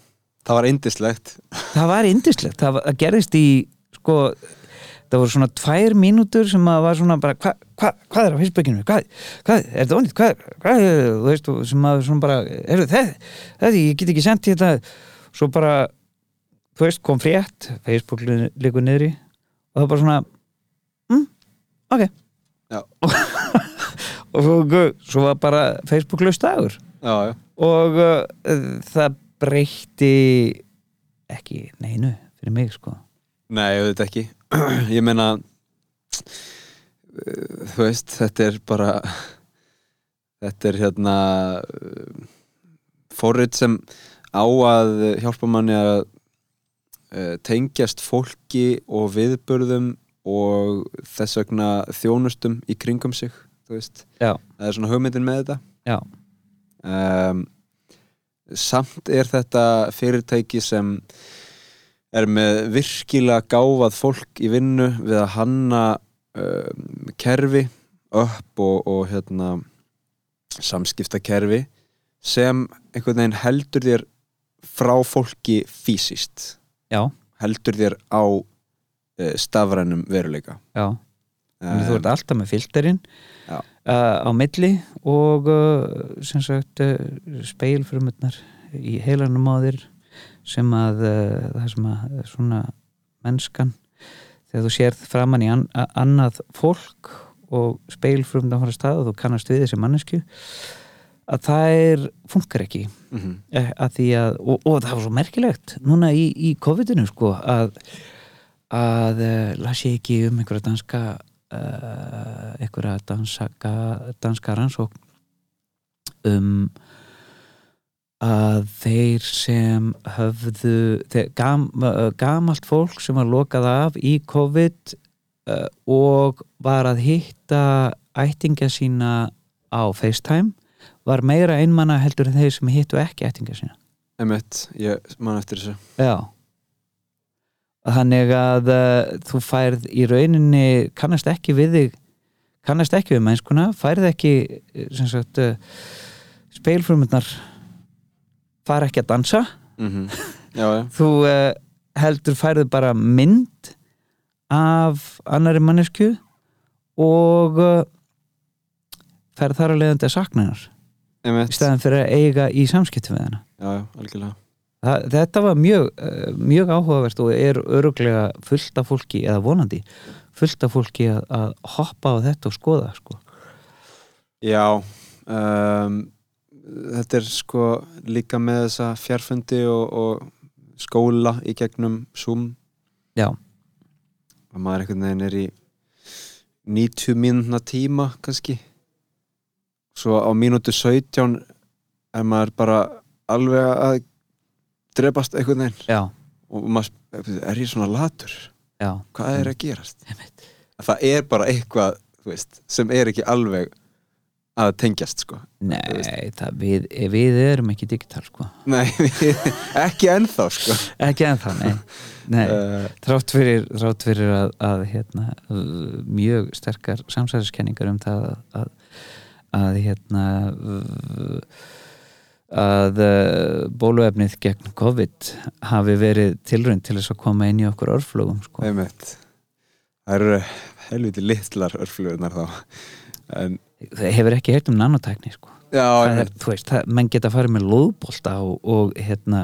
það var indislegt það var indislegt, það, var, það gerðist í sko, það voru svona tvær mínútur sem að var svona bara hva, hva, hvað er á Facebookinu, hvað, hvað er þetta ónýtt, hvað, hvað, þú veist sem að svona bara, er þetta þetta, ég get ekki sendt í þetta svo bara, þú veist, kom frétt Facebook liggur niðri og það var bara svona mm, ok. Já. og svo, svo var bara Facebook laust dagur já, já, og uh, það breytti ekki neinu fyrir mig sko. Nei, auðvitað ekki. Ég meina uh, þú veist, þetta er bara þetta er hérna uh, forrið sem á að hjálpa manni að uh, tengjast fólki og viðburðum og þess vegna þjónustum í kringum sig það er svona hugmyndin með þetta. Já, um, samt er þetta fyrirtæki sem er með virkilega gáfað fólk í vinnu við að hanna um, kerfi upp og, og hérna samskiptakerfi sem einhvern veginn heldur þér frá fólki fysiskt. Heldur þér á uh, stafrænum veruleika. Já. Um, þú ert alltaf með filterinn uh, á milli og uh, sem sagt uh, speilfrumutnar í heilanum á þér sem að það sem að svona mennskan þegar þú sérð framann í an, annað fólk og speilfrumutnar að stað og þú kannast við þessi mannesku að það er, funkar ekki mm -hmm. Eh, að því að, og, og það var svo merkilegt núna í, í COVID-inu sko að að uh, las ég ekki um einhverja danska uh, einhverja danska, danska rannsók um að þeir sem höfðu þeir, gam, uh, gamalt fólk sem var lokað af í COVID uh, og var að hitta ættinga sína á FaceTime var meira einmanna heldur en þeir sem hittu ekki ættinga sína. Emmett, ég man eftir þessu. Já Þannig að uh, þú færð í rauninni kannast ekki við þig kannast ekki við mennskuna færð ekki eh, sagt uh, speilfrumundnar fara ekki að dansa. Mm Já, já, þú uh, heldur færðu bara mynd af annari mannesku og uh, færð þar að leiðandi að sakna hennar. Í Já, staðan fyrir að eiga í samskiptum við hennar já, algjörlega Það, þetta var mjög, uh, mjög áhugavert og er öruglega fullt af fólki eða vonandi fullt af fólki að, að hoppa á þetta og skoða sko. Já um, þetta er sko líka með þessa fjárfundi og, og skóla í gegnum Zoom. Já, að maður einhvern veginn er í 90 mínúna tíma kannski. Svo á mínútu 17 er maður bara alveg að drepast einhvern veginn. Já, og maður, er ég svona latur? Já. Hvað er að gerast? Það er bara eitthvað veist, sem er ekki alveg að tengjast sko. Nei, það, við, við erum ekki digital sko. Nei, við, ekki ennþá sko. Ekki ennþá, nei, nei. uh, Þrátt fyrir, þrátt fyrir að, að hérna, mjög sterkar samsæðiskenningar um það að, að hérna að uh, bóluefnið gegn COVID hafi verið tilrönd til þess að koma inn í okkur örflögum sko. Það eru helviti litlar örflugunar þá. En það hefur ekki heyrt um nanotækni sko. Já, það er, veist, það, menn geta farið með lóðbolta og, og hérna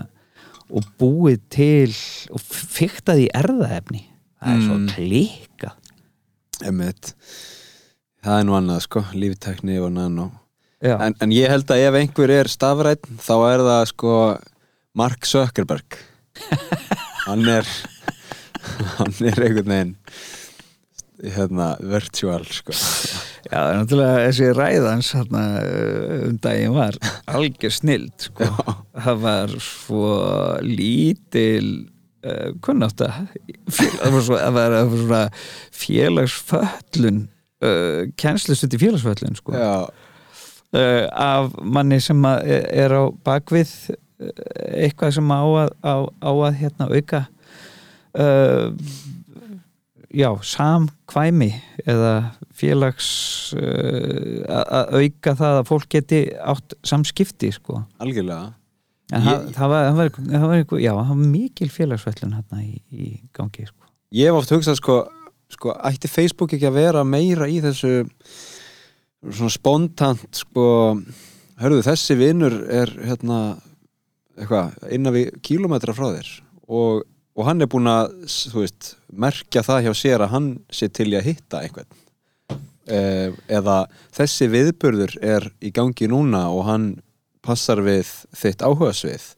og búið til og fiktað í erðaefni það er svo Mm. klíka einmitt. Það er nú annað sko, líftekni og nano en, en ég held að ef einhver er stafrætt þá er það sko Mark Zuckerberg. Hann er hann er einhvern veginn hérna, virtual sko. Já, það er náttúrulega þessi ræðans hérna, um daginn var algjör snild sko. það var svo lítil uh, var, svo, það var, svona félagsföllun uh, kennslustundi félagsföllun sko. Já, uh, af manni sem að er á bakvið uh, eitthvað sem á að, á, á að hérna, auka uh, já, samkvæmi eða félags uh, að auka það að fólk geti átt samskipti sko. algjörlega en Ég- það, var, það, var, það, var, já, það var mikil félagsvellun hérna í, í gangi sko. Ég hef oft hugsað sko, sko ætti Facebook ekki að vera meira í þessu svona spontant sko, hörðu þessi vinnur er hérna eitthvað, innan við kílómetra frá þér og, og hann er búinn að veist, merkja það hjá sér að hann sé til í að hitta einhvern. Eh, eða þessi viðburður er í gangi núna og hann passar við þitt áhugasvið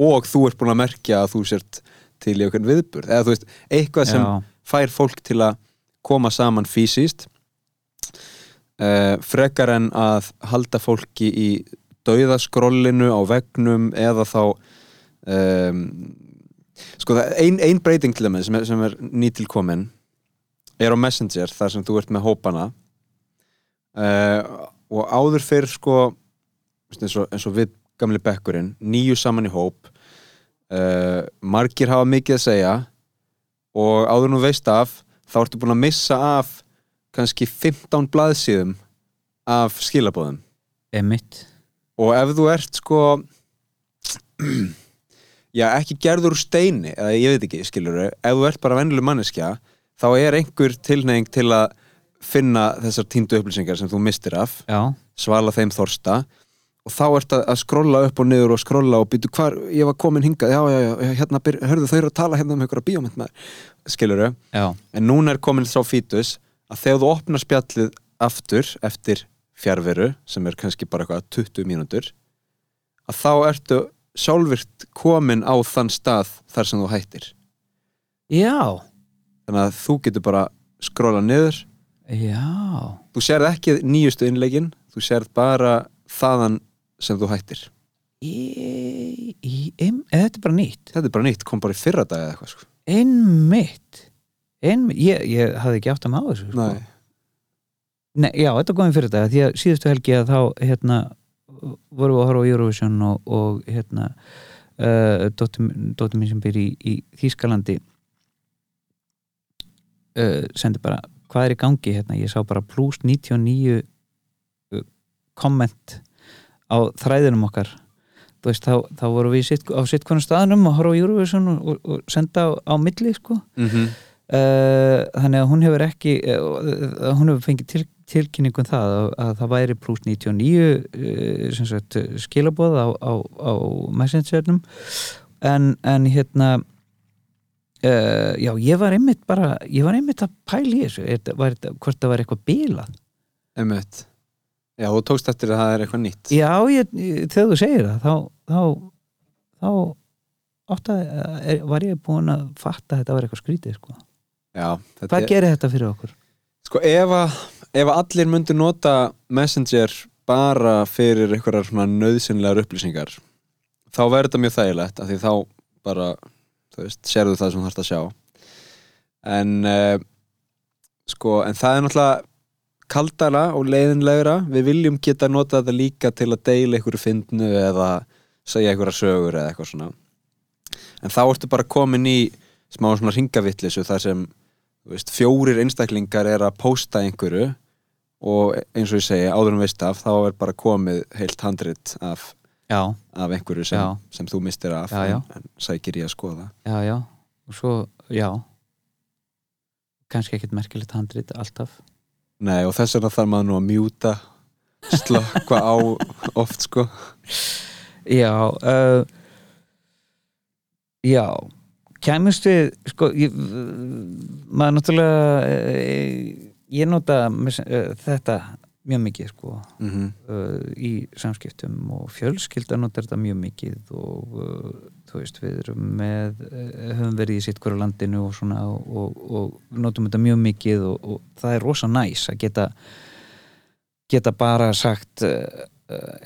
og þú ert búinn að merkja að þú sért til í einhvern viðburð. Eða þú veist, eitthvað sem Já. fær fólk til að koma saman fysiskt uh, frekar en að halda fólki í dauðaskrollinu á vegnum eða þá um, sko það ein, ein breyting til þeim sem er, sem er nýtilkomin er á Messenger þar sem þú ert með hópana. Uh, og áður fyrir sko eins og, eins og við gamli bekkurinn nýju saman í hóp. Uh, margir hafa mikið að segja og áður nú veist af þá ertu búin að missa af kannski 15 blaðsíðum af skilabóðum emitt og ef þú ert sko já ekki gerður úr steini eða ég veit ekki skilur ef þú ert bara vennileg manneskja þá er einhver tilneying til að finna þessar tíndu upplýsingar sem þú mistir af já, svala þeim þorsta og þá ert að, skrolla upp og niður og skrolla og býtu hvar, ég var komin hingað já, já, já, hérna, hörðu þau eru að tala hérna um einhverja bíómynd með, skilur já, en núna er komin sá fítus að þegar þú opnar spjallið aftur eftir fjárveru sem er kannski bara eitthvað 20 mínútur að þá ertu sjálfvirt komin á þann stað þar sem þú hættir. Já. Þannig að þú getur bara skrolla niður. Já. Þú sérð ekki nýjustu innlegin þú sérð bara þaðan sem þú hættir. Í, í, em, þetta er bara nýtt? Þetta er bara nýtt, kom bara í fyrra dag eða eitthvað sko. einmitt, einmitt ég, ég hafði ekki átt að maður þessu sko. Nei. Nei, já, þetta er góðin fyrir þetta því að síðustu helgi að þá hérna, vorum við að horfa á Eurovision og, og hérna uh, dóttir mín sem býr í, í Þýskalandi uh, sendi bara hvað er í gangi hérna, ég sá bara plus 99 uh, komment á þræðinum okkar veist, þá, þá vorum við sitt, á sitt konum staðnum og horfa á Eurovision og, og, og senda á, á milli, sko mm -hmm. Uh, þannig að hún hefur ekki uh, hún hefur fengið til, tilkynningum það að, að það væri pluss 99 uh, sem sagt skilabóð á, á, á messengernum en, en hérna uh, já, ég var einmitt bara ég var einmitt að pæla í þessu hvort það var eitthvað bilað Einmitt. já, þú tókst eftir að það er eitthvað nýtt já, ég, þegar þú segir það þá þá, þá átt að, var ég búin að fatta að þetta var eitthvað skrítið sko. Já, hvað er- gerir þetta fyrir okkur? Sko ef að, ef allir myndu nota Messenger bara fyrir einhverjar nöðsynlegar upplýsingar þá verður þetta mjög þægilegt af því þá bara, veist, sérðu það sem þú þarfst að sjá. En uh, sko, en það er náttúrulega kaldara og leiðinlegra. Við viljum geta nota þetta líka til að deila einhverju fyndnu eða segja einhverja sögur eða eitthvað svona. En þá ertu bara komin í smá svona ringavittlisu þar sem veist, fjórir einstaklingar er að pósta einhverju og eins og ég segi, áður um veist af þá er bara komið heilt handrit af, af einhverju sem, sem þú mistir af Já, já. En, en sækir í að skoða. Já, já. Og svo, já. Kannski ekkert merkilegt handrit alltaf. Nei, og þess vegna þarf maður nú að mjúta slökka á oft sko. Já uh, Já Kæmust við sko ég, maður náttúrulega uh, ég nota uh, þetta mjög mikið sko mm -hmm. í samskiptum og fjölskylda notar þetta mjög mikið og þú veist við erum með höfum verið í sitt hverju landinu og svona og, og, og notum þetta mjög mikið og, og það er rosa næs að geta geta bara sagt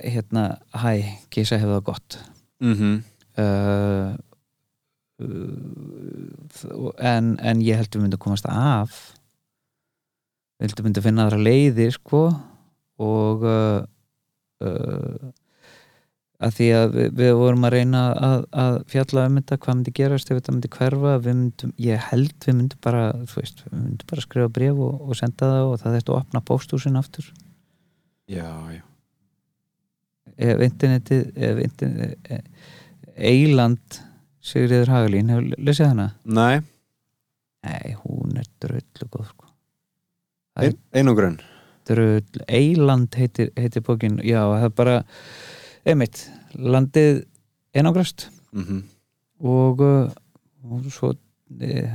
hérna hæ, kísa hefur það gott Mm -hmm. uh, uh, en, en ég held við myndum komast af. Við heldum myndum finna aðra leiði sko. Og uh, uh, að því að við, við vorum að reyna að, að fjalla um þetta hvað myndi gerast ef þetta myndi hverfa. Við myndum, ég held við myndum bara þú veist, við myndum bara skrifa bref og, og senda það og það þetta að opna póstúsin aftur. Já, já. Ef internetið ef internetið Eiland Sigriður Hagalín, hefur lesið hana? Nei, Nei, hún er dröllu góð sko. Ein, einangrun dröll Eiland heitir, heitir bókin já, það er bara einmitt, landið einangrast mm -hmm. og, uh, og svo e,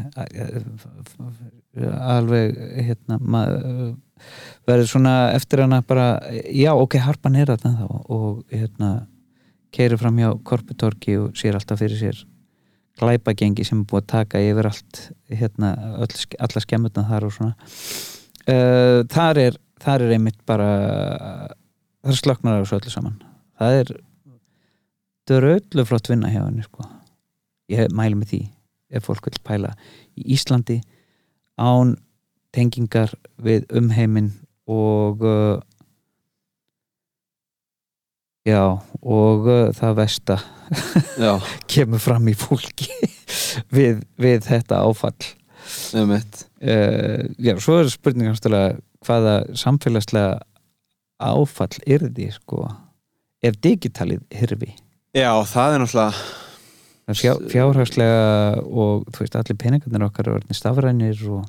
alveg hérna maður verður svona eftir hana bara já, ok, harpan er þarna þá og hérna keiri fram hjá korputorki og sér alltaf fyrir sér glæpagengi sem er búið að taka yfir allt hérna, öll, alla skemmutna þar og svona uh, þar, er, þar er einmitt bara þar slöknar á þessu öllu saman það er dröllu flott vinna hjá henni sko. ég mælu með því ef fólk vil pæla í Íslandi án tengingar við umheimin og uh, já og uh, það versta kemur fram í fólki við, við þetta áfall. Einmitt. Uh, já, svo er spurningan stöðlega hvaða samfélagslega áfall er því sko? Ef digitalið hirfi? Já, það er náttúrulega fjá, fjárhagslega og þú veist allir peningarnir okkar er orðin stafrænir og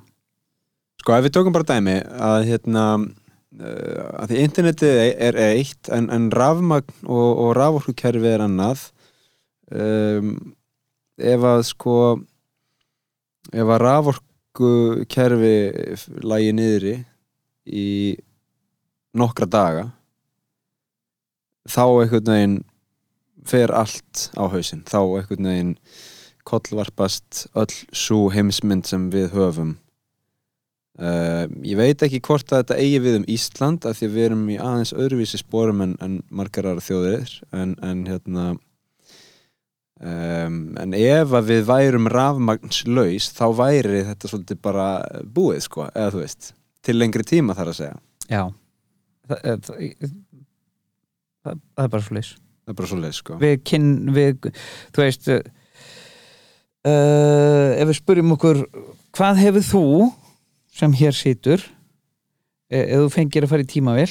Sko, ef við tökum bara dæmi að hérna að því internetið er eitt en, en rafmagn og, og raforkukerfi er annað. Um, ef að sko ef að raforkukerfi lægi niðri í nokkra daga þá einhvern veginn fer allt á hausinn. Þá einhvern veginn kollvarpast öll svo heimsmynd sem við höfum Uh, ég veit ekki hvort að þetta eigi við um Ísland af því að við erum í aðeins öðruvísi spórum en, en margar aðra þjóðir. En, en hérna um, en ef að við værum rafmagnslaus þá væri þetta svolítið bara búið sko, eða þú veist til lengri tíma þar að segja. Já. Það, það, það, það er bara svo leys það er bara svolítið sko. Við kyn, við, þú veist uh, ef við spurjum okkur hvað hefur þú sem hér situr ef þú fengir að fara í tímavel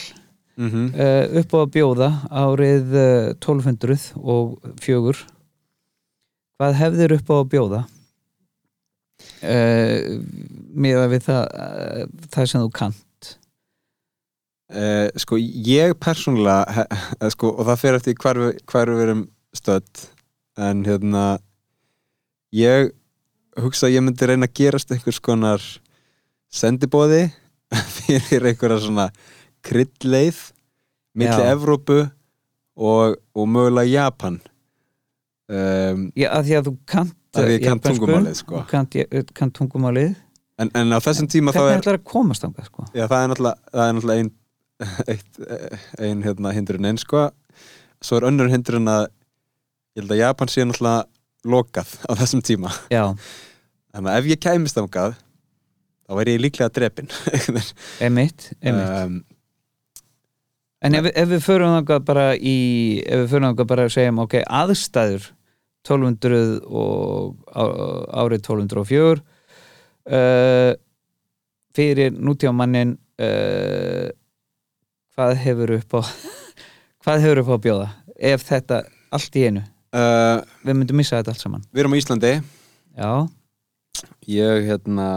mm -hmm. uh, upp á að bjóða árið uh, 1200 og fjögur. Hvað hefðir upp á að bjóða? Uh, með við það uh, það sem þú kannt. Uh, sko ég persónulega sko, og það fer eftir hvar hvar við erum stödd en hérna ég hugsa að ég myndi reyna að gerast einhvers konar sendibóði fyrir einhverja svona kryddleið milli Já. Evrópu og, og mögulega Japan um, Já, að því að þú kannt Að ég kann tungumálið, sko. þú kannt, kannt tungumálið en, en á þessum tíma þá hvernig er ætlar að komast þangað sko? Já, það er náttúrulega, það er náttúrulega ein, eitt, ein hérna, hindrun einn sko svo er önnur hindrun að ég held að Japan sé náttúrulega lokað á þessum tíma Já, þannig að ef ég kæmist þangað þá væri ég líklega drepin emitt, emitt um, En ef, ef við förum þangað bara í ef við förum þangað bara að segjum ok, aðstæður 1200 og á- árið 1204 uh, fyrir nútíðamannin uh, hvað hefur upp á hvað hefur upp á að bjóða? Ef þetta allt í einu. Uh, við myndum missa þetta allt saman. Við erum á Íslandi. Já, ég hérna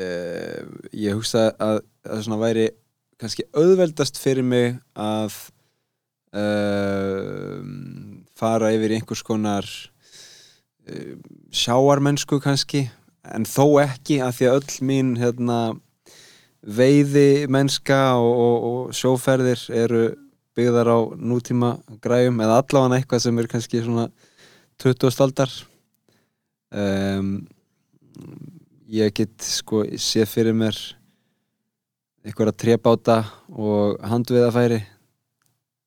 uh, ég hugsa að það væri kannski auðveldast fyrir mig að uh, fara yfir einhvers konar uh, sjáarmennsku kannski en þó ekki að því að öll mín hérna veiði mennska og, og, og sjóferðir eru byggðar á nútíma græjum eða allavega eitthvað sem er kannski svona 20 aldar. Um, ég get sko séð fyrir mér einhverja trébáta og handviðafæri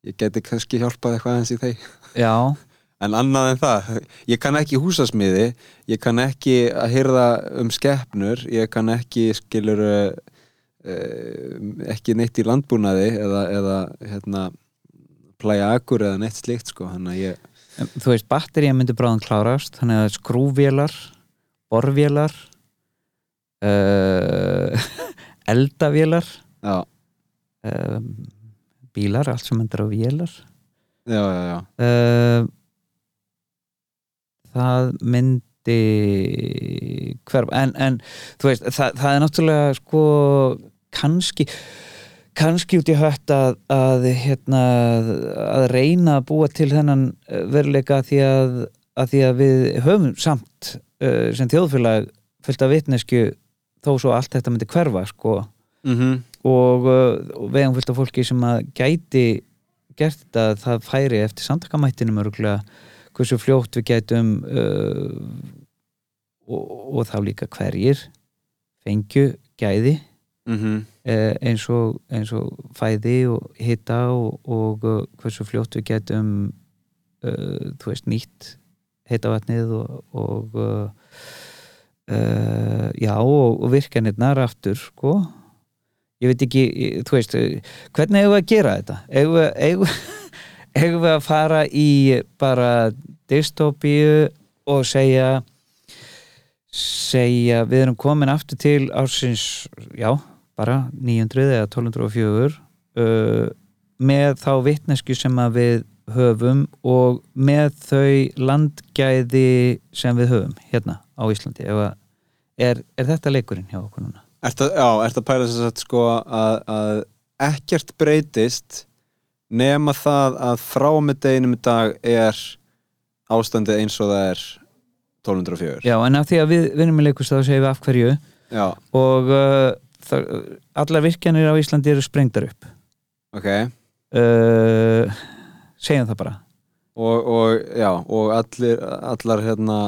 ég geti kannski hjálpað eitthvað aðeins í þeir já, en annað en það, ég kann ekki húsasmiði ég kann ekki að hyrða um skeppnur, ég kann ekki skilur uh, ekki neitt í landbúnaði eða, eða hérna plæja akkur eða neitt slíkt sko, þannig að ég þú veist, batterið myndi bráðum klárast þannig að skrúvélar borvélar uh, eldavélar. Um, bílar, allt sem endur á vélar. Já, já, já. uh, það myndi hver, en, en þú veist, það, það er náttúrulega sko, kannski kannski út í hött að, að hérna, að reyna að búa til þennan eh, veruleika því að, að því að við höfum samt uh, sem þjóðfélag fullt af vitnesku þó svo allt þetta myndi hverfa sko Mm og, uh, og við hefum fullt af fólki sem að gæti gert þetta það færi eftir samtakamættinum örgulega hversu fljótt við gætum uh, og, og þá líka hverjir fengju gæði -hmm. uh, eins, og, eins og fæði og hita og, og uh, hversu fljótt við gætum uh, þú veist nýtt hitavatnið og, og uh, já og, og virkanirnar aftur sko. Ég veit ekki, ég- þú veist eh, hvernig eigum við að gera þetta? Eigum við, að fara í bara dystopíu og segja segja við erum komin aftur til ársins já, bara 900 eða 1204 uh, með þá vitnesku sem við höfum og með þau landgæði sem við höfum hérna á Íslandi? Að, er, er þetta leikurinn hjá okkur núna? Ertu að pæla þess að sko að, að ekkert breytist nema það að frá með deginum í dag er ástandið eins og það er 1204 Já, en af því að við vinnum í leikust þá segjum við af hverju. Já, og uh, það, allar virkjanir á Íslandi eru sprengdar upp. Ok. Uh, segjum það bara. Og, og já, og allir allar hérna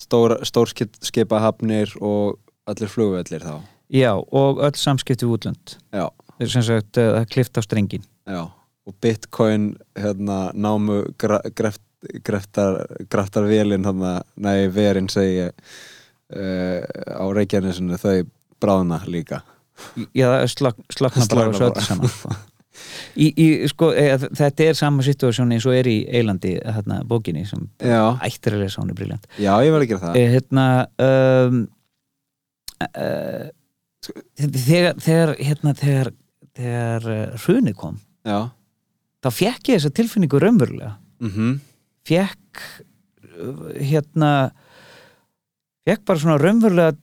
stór, stórskipahafnir og allir flugvellir þá. Já, og öll samskipti útlönd. Já, sem sagt, uh, það er klift á strengin já, og bitcoin hérna námu greft, greftar, greftar vélinn hérna, nei, verin segi uh, á Reykjanesinu þau bráðna líka. Já, það er Slakna og svo öllu saman. Í, í, sko, e, þetta er sama situasjón eins og er í Eilandi hérna, bókinni sem ættir að lesa hún er briljant já, ég verð að gera það. E, hérna um, uh, þegar þegar, hérna, þegar, þegar uh, hrunið kom Já, þá fekk ég þessa tilfinningu raunverulega. Mhm. Fekk uh, hérna fekk bara svona raunverulega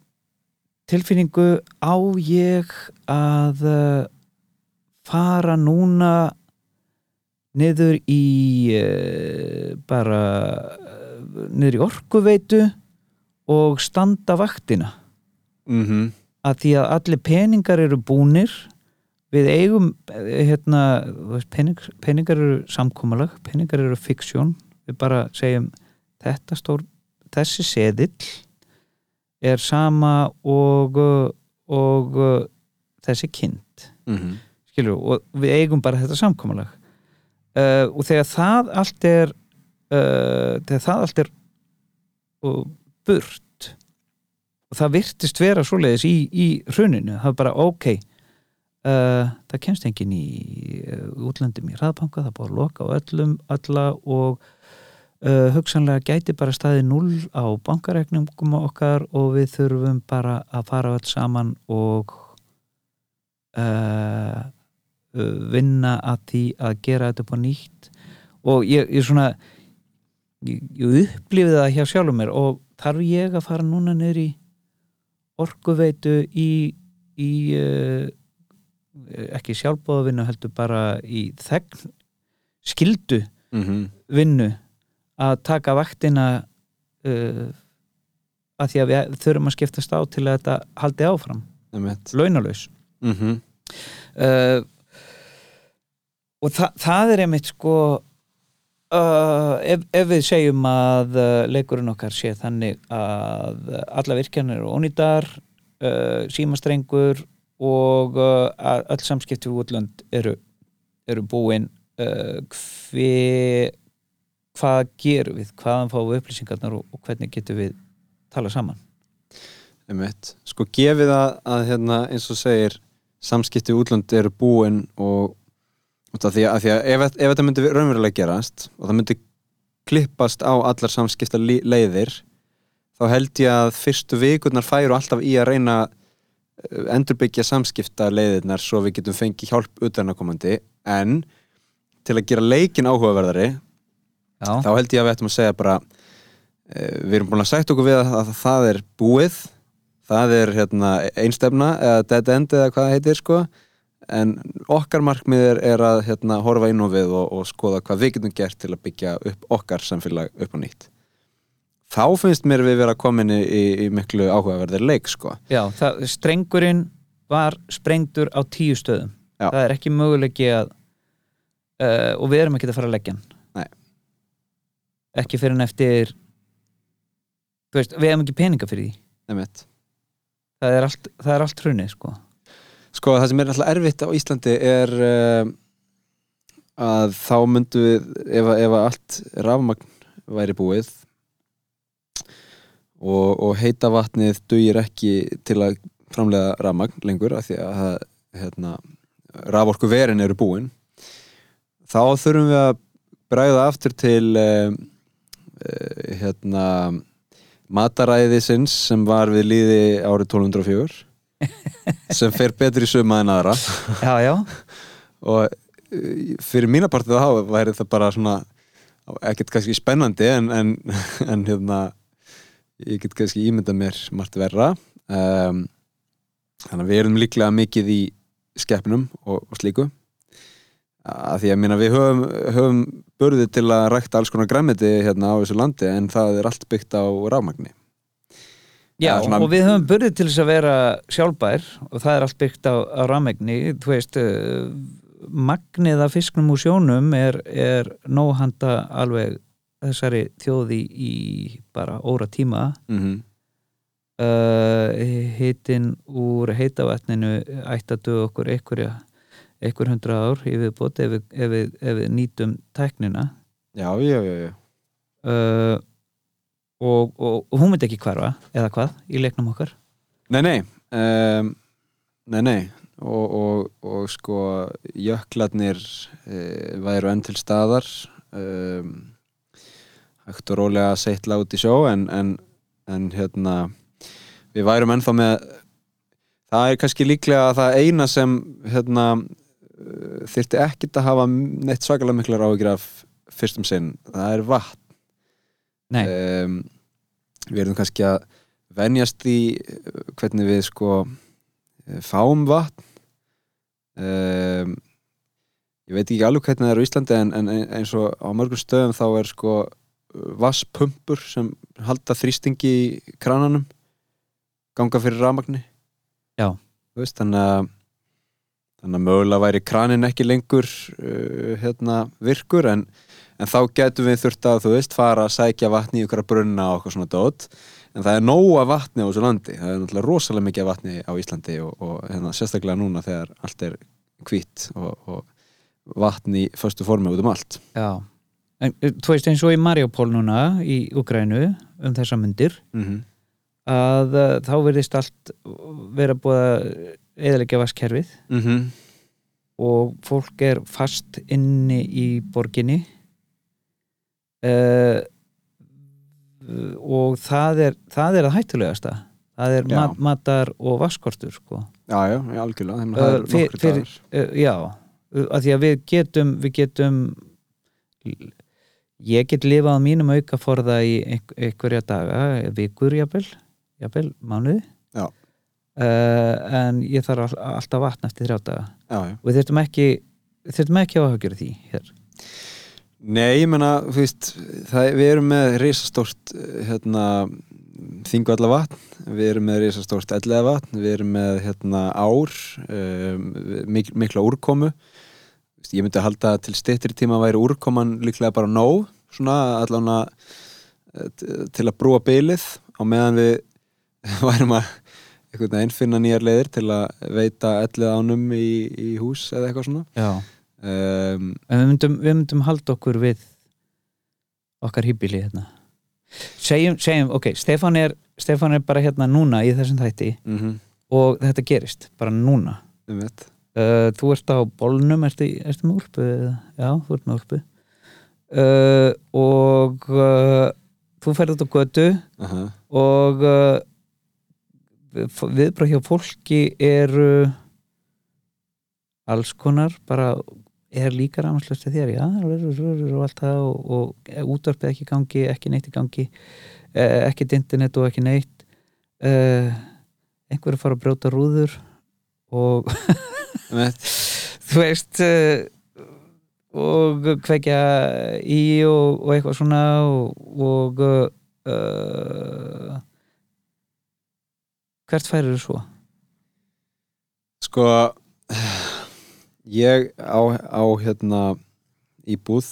tilfinningu á ég að fara núna niður í uh, bara uh, niður í orkuveitu og standa vaktina. Mhm. Að því að allir peningar eru búnir. Við eigum eh, hérna, veist, pening, peningar eru samkomulag, peningar eru fiksjón. Við bara segjum þetta stór, þessi seðill er sama og og þessi kind. Mhm skilur, og við eigum bara þetta samkomulag. Uh, og þegar það allt er uh, þegar það allt er uh, burt það virtist vera svoleiðis í, í hruninu, það var bara ok uh, það kemst enginn í útlöndum í hraðbanka það er búið að loka á öllum alla og hugsanlega gæti bara staði null á bankareikningum okkar og við þurfum bara að fara öll saman og uh, vinna að því að gera þetta upp á nýtt. Og ég, ég svona ég, ég upplifði það hjá sjálfum mér. Og þarf ég að fara núna niður í orkuveitu í, í uh, ekki sjálfbóðavinnu heldur bara í þegn skildu mm vinnu að taka vaktina uh, að því að við þurfum að skiptast á til að þetta haldi áfram, launalaus. Mm uh, og þa það er einmitt sko uh, ef, ef við segjum að leikurinn okkar sé þannig að alla virkjanir eru ónýtar uh, símastrengur og uh, öll samskipti við útlönd eru, eru búin uh, hve hvað gerum við, hvaðan fáum við upplýsingarnar og, og hvernig getum við tala saman? Einmitt, sko gefið að, að hérna, eins og segir samskipti útlönd eru búin og af því að, að, því að ef, ef þetta myndi raunverulega gerast og það myndi klippast á allar samskipta leiðir þá held ég að fyrstu vikurnar færu alltaf í að reyna uh, endurbyggja samskipta leiðirnar svo við getum fengið hjálp utanakomandi en til að gera leikin áhugaverðari Já, þá held ég að við ættum að segja bara uh, við erum búin að sagt okkur við að, að það er búið það er hérna, einstefna eða dead end eða hvað það heitir sko en okkar markmið er, er að hérna, horfa inn á við og, og skoða hvað við getum gert til að byggja upp okkar samfélag upp á nýtt þá finnst mér við vera komin í, í, miklu áhugaverðir leik sko Já það, strengurinn var sprengdur á tíu stöðum Já. það er ekki mögulegi að uh, og við erum ekki að fara að leggja Nei. ekki fyrir en eftir veist, við hefum ekki peninga fyrir því Einmitt. það er allt, allt hrunið sko Sko það sem er alltaf erfitt á Íslandi er uh, að þá myndu við ef, ef allt rafmagn væri búið og, og heita vatnið dugir ekki til að framlega rafmagn lengur af því að hérna, raforku verin eru búin þá þurfum við að bræða aftur til uh, uh, hérna mataræðisins sem var við líði árið 1204 sem fer betur í suma en aðra. Já, já, og uh, fyrir mína partið þá væri það bara svona ekkert kannski spennandi en, en, en hérna ég get kannski ímyndað mér margt verra. Um, þannig að við erum líklega mikið í skeppnum og, og slíku. Að því að minna, við höfum, höfum börði til að rækta alls konar græmiti hérna á þessu landi en það er allt byggt á rafmagni já Ja, svona- og við höfum burðið til þess að vera sjálfbær og það er allt byggt á, á rámegni þú veist uh, magnið af fisknum úr sjónum er, er nóhanda alveg þessari þjóði í bara óra tíma. Mm -hmm. uh, hitin úr heitavatninu döða okkur einhverja einhver hundra ár í viðbót ef, við- ef, við- ef við nýtum tæknina. Já, já, já, já. Uh, og, og, og hún myndi ekki hverfa eða hvað í leiknum okkar? Nei, nei um, Nei, nei. Og, og, sko jöklarnir e, væru enn til staðar. Um, hægt og rólega seitla út í sjó en, en, en hérna við værum ennþá með það er kannski líklega það eina sem hérna eh, þyrfti ekkit að hafa neitt svakalega miklar áhyggjur af fyrstum sinn, það er vatn um, við erum kannski að venjast í eh, hvernig við sko eh, fáum vatn. Um, ég veit ekki alveg hvernig það er á Íslandi en, en eins og á mörgum stöðum þá er sko vasspumpur sem halda þrýstingi í krananum ganga fyrir rafmagni. Já. Veist, þannig að þannig að mögulega væri kranin ekki lengur uh, hérna, virkur en, en þá getum við þurft að þú veist fara að sækja vatni í að brunna og eitthvað svona dót. En það er nóga vatni á þessu landi. Það er náttúrulega rosalega mikið vatni á Íslandi og, og hérna, sérstaklega núna þegar allt er hvitt og, og vatni í föstu formi út um allt. Já. En, uh, Þú veist eins og í Mariupol núna í Ukrænu um þessa myndir mm -hmm. að uh, þá verðist allt vera búið að eðalega vaskerfið mm og fólk er fast inni í borginni uh, og það er það er að hættulegasta. Það er mat, matar og vaskortur sko. Já, já, algjörlega. Uh, fyr- dagar. uh, já, að því að við getum við getum ég get lifað á mínum aukaforða í einhver- einhverja daga vikur jafnvel, jafnvel mánuði. Já. uh, en ég þarf all, alltaf vatn eftir þrjá daga. Og við þurfum ekki þurfum ekki að hafa því hér Nei, ég menna, þú veist það, við erum með risastórt hérna, þingu alla vatn við erum með risastórt ellega vatn við erum með hérna, ár um, mik mikla úrkomu veist, ég myndi að halda til styttri tíma væri úrkoman líklega bara nóg svona allan að til að brúa bylið á meðan við værum að einhvern veginn finna nýjar leiðir til að veita ellega ánum í, í hús eða eitthvað svona já. Um, við myndum, við myndum halda okkur við okkar hýbili hérna. Segjum, segjum, ok, Stefán er Stefán er bara hérna núna í þessum þætti mm og þetta gerist, bara núna. Um uh, þú ert á bólnum ertu, ertu með úlpu? já, þú ert með úlpu. Uh, og uh, þú ferð út á götu Aha. og viðbröð hjá fólki eru alls konar bara er líka rámaslöst þér, já, og allt það og, og útvarpið ekki gangi ekki neitt í gangi eh, ekkert internet og ekki neitt uh, einhverju fara að brjóta rúður og þú veist uh, og kveikja í og, og eitthvað svona og, og uh, hvert færir þú svo? Sko ég á, á hérna íbúð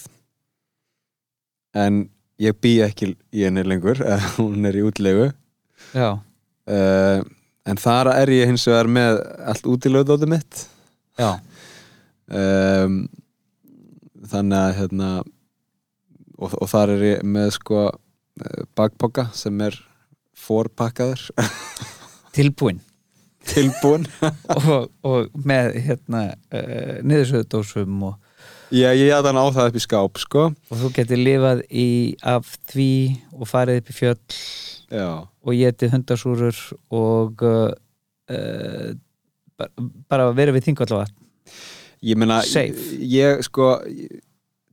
en ég bý ekki í henni lengur hún er í útlegu. Uh, en þar er ég hins vegar með allt útilöðdóti mitt. Já, um, þannig að hérna og, og þar er ég með sko eh, bakpoka sem er fórpakkaður tilbúin tilbúin. Og, og með hérna uh, niðursöðudósum og, Já, ég jæði hann á það upp í skáp sko. Og þú getur lifað í af því og farið upp í fjöll Já, og getið hundasúrur og uh, uh, bara, bara verið við þingvallavatn ég meina Safe. ég sko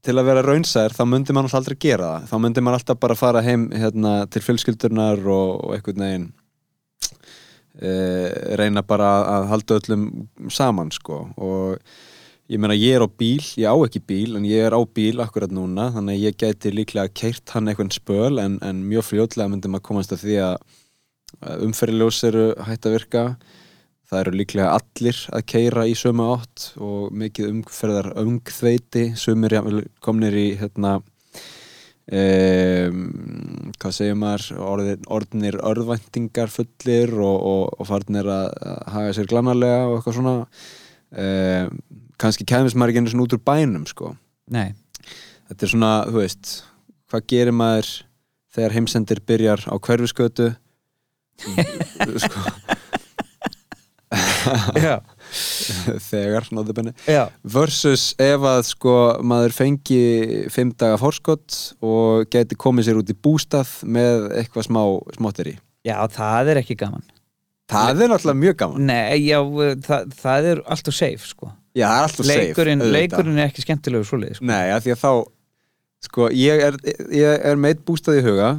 til að vera raunsær þá myndi maður alltaf aldrei gera það. Þá myndi maður alltaf bara fara heim hérna, til fjölskyldurnar og, og einhvern veginn e, reyna bara að halda öllum saman sko. Og ég meina ég er á bíl, ég á ekki bíl en ég er á bíl akkurat núna þannig að ég gæti líklega keirt hann eitthvað spöl en, en mjög fljótlega myndi maður komast að því að umferðiljós eru hægt að virka. Það eru líklega allir að keira í sömu átt og mikið umferðar sumir jafnvel komnir í hérna um, hvað segir maður? Orðir, orðnir örvæntingar fullir og, og, og farnir að, haga sér glannarlega og eitthvað svona. Um, kannski kemist maður ekki einu svona út úr bænum sko. Nei, þetta er svona, þú veist hvað gerir maður þegar heimsendir byrjar á hverfiskötu sko. Já, þegar, já. Versus ef að sko maður fengi fimm daga fórskott og geti komið sér út í bústað með eitthvað smá smottir í Já, það er ekki gaman. Það er náttúrulega mjög gaman. Nei, já, það, það er alltaf safe sko. já, það er alltaf leikurinn, safe leikurinn er ekki skemmtilegur svoleiði sko. nei, því að þá sko, ég er, ég er meitt bústað í huga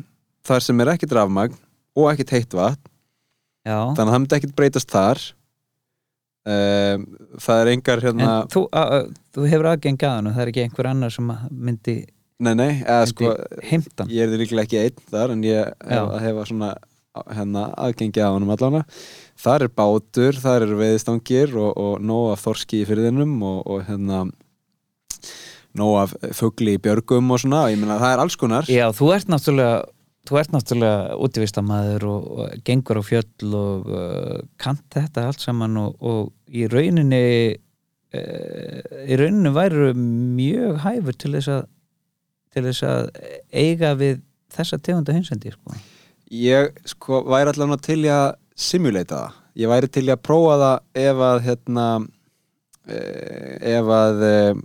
þar sem er ekkit rafmagn og ekkit heitt vatn. Já, þannig að það myndi ekkit breytast þar um, það er engar hérna en þú, a, a, þú hefur aðgengi að hann og það er ekki einhver annar sem að myndi, nei, nei, eða sko heimtan ég er líklega ekki einn þar en ég hef, hefa svona hérna, aðgengi að honum allána þar er bátur, þar er veiðstangir og, og nóg af þorski í fyrirðinum og, og hérna nóg af fugli í björgum og svona, ég meina það er alls konar. Já, þú ert náttúrulega þú ert náttúrulega útivistamæður og, og gengur á fjöll og uh, kant þetta allt saman og, og í rauninni uh, í rauninni væru mjög hæfur til þess að til þess að eiga við þessa tegunda hinsendi sko. ég sko væri allavega til að simulata það. Ég væri til að prófa það ef að hérna eh, ef að eh,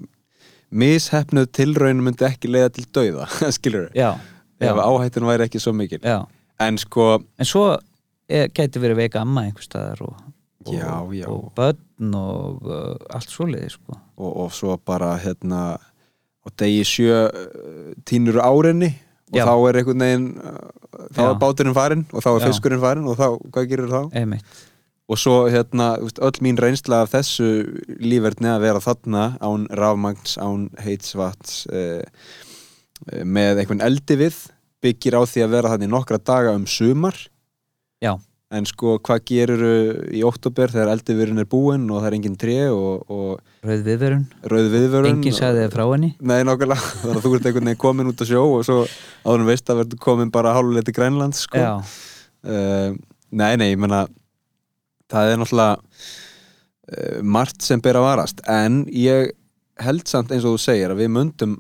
mishefnuð tilraun myndi ekki leiða til dauða skilur já, ef já, áhættin væri ekki svo mikil. Já. En sko, en svo er, gæti verið veika amma einhvers staðar og, og, Já, já. og börn og uh, allt svoleiði sko. og, og svo bara hérna á degi sjö uh, tínur árinni og þá er einhvern veginn þá er báturinn farinn og þá er fiskurinn farinn og þá, hvað gerir þá? einmitt. Og svo hérna, öll mín reynsla af þessu lífverðni að vera þarna án rafmagns, án heitsvats eh, eh, með einhvern eldi við byggir á því að vera þannig nokkra daga um sumar. Já. en sko hvað gerur í oktober þegar eldivirinn er búinn og það er engin tré og, og rauð viðverun, rauð viðvörun enginn sagði þið frá henni. Nei, nákvæmlega, þannig að þú ert einhvern veginn komin út á sjó og svo áður en veist að verður komin bara hálfuleiti Grænland sko. já, uh, Nei, nei, ég menna það er náttúrulega uh, margt sem ber að varast. En ég held samt eins og þú segir að við myndum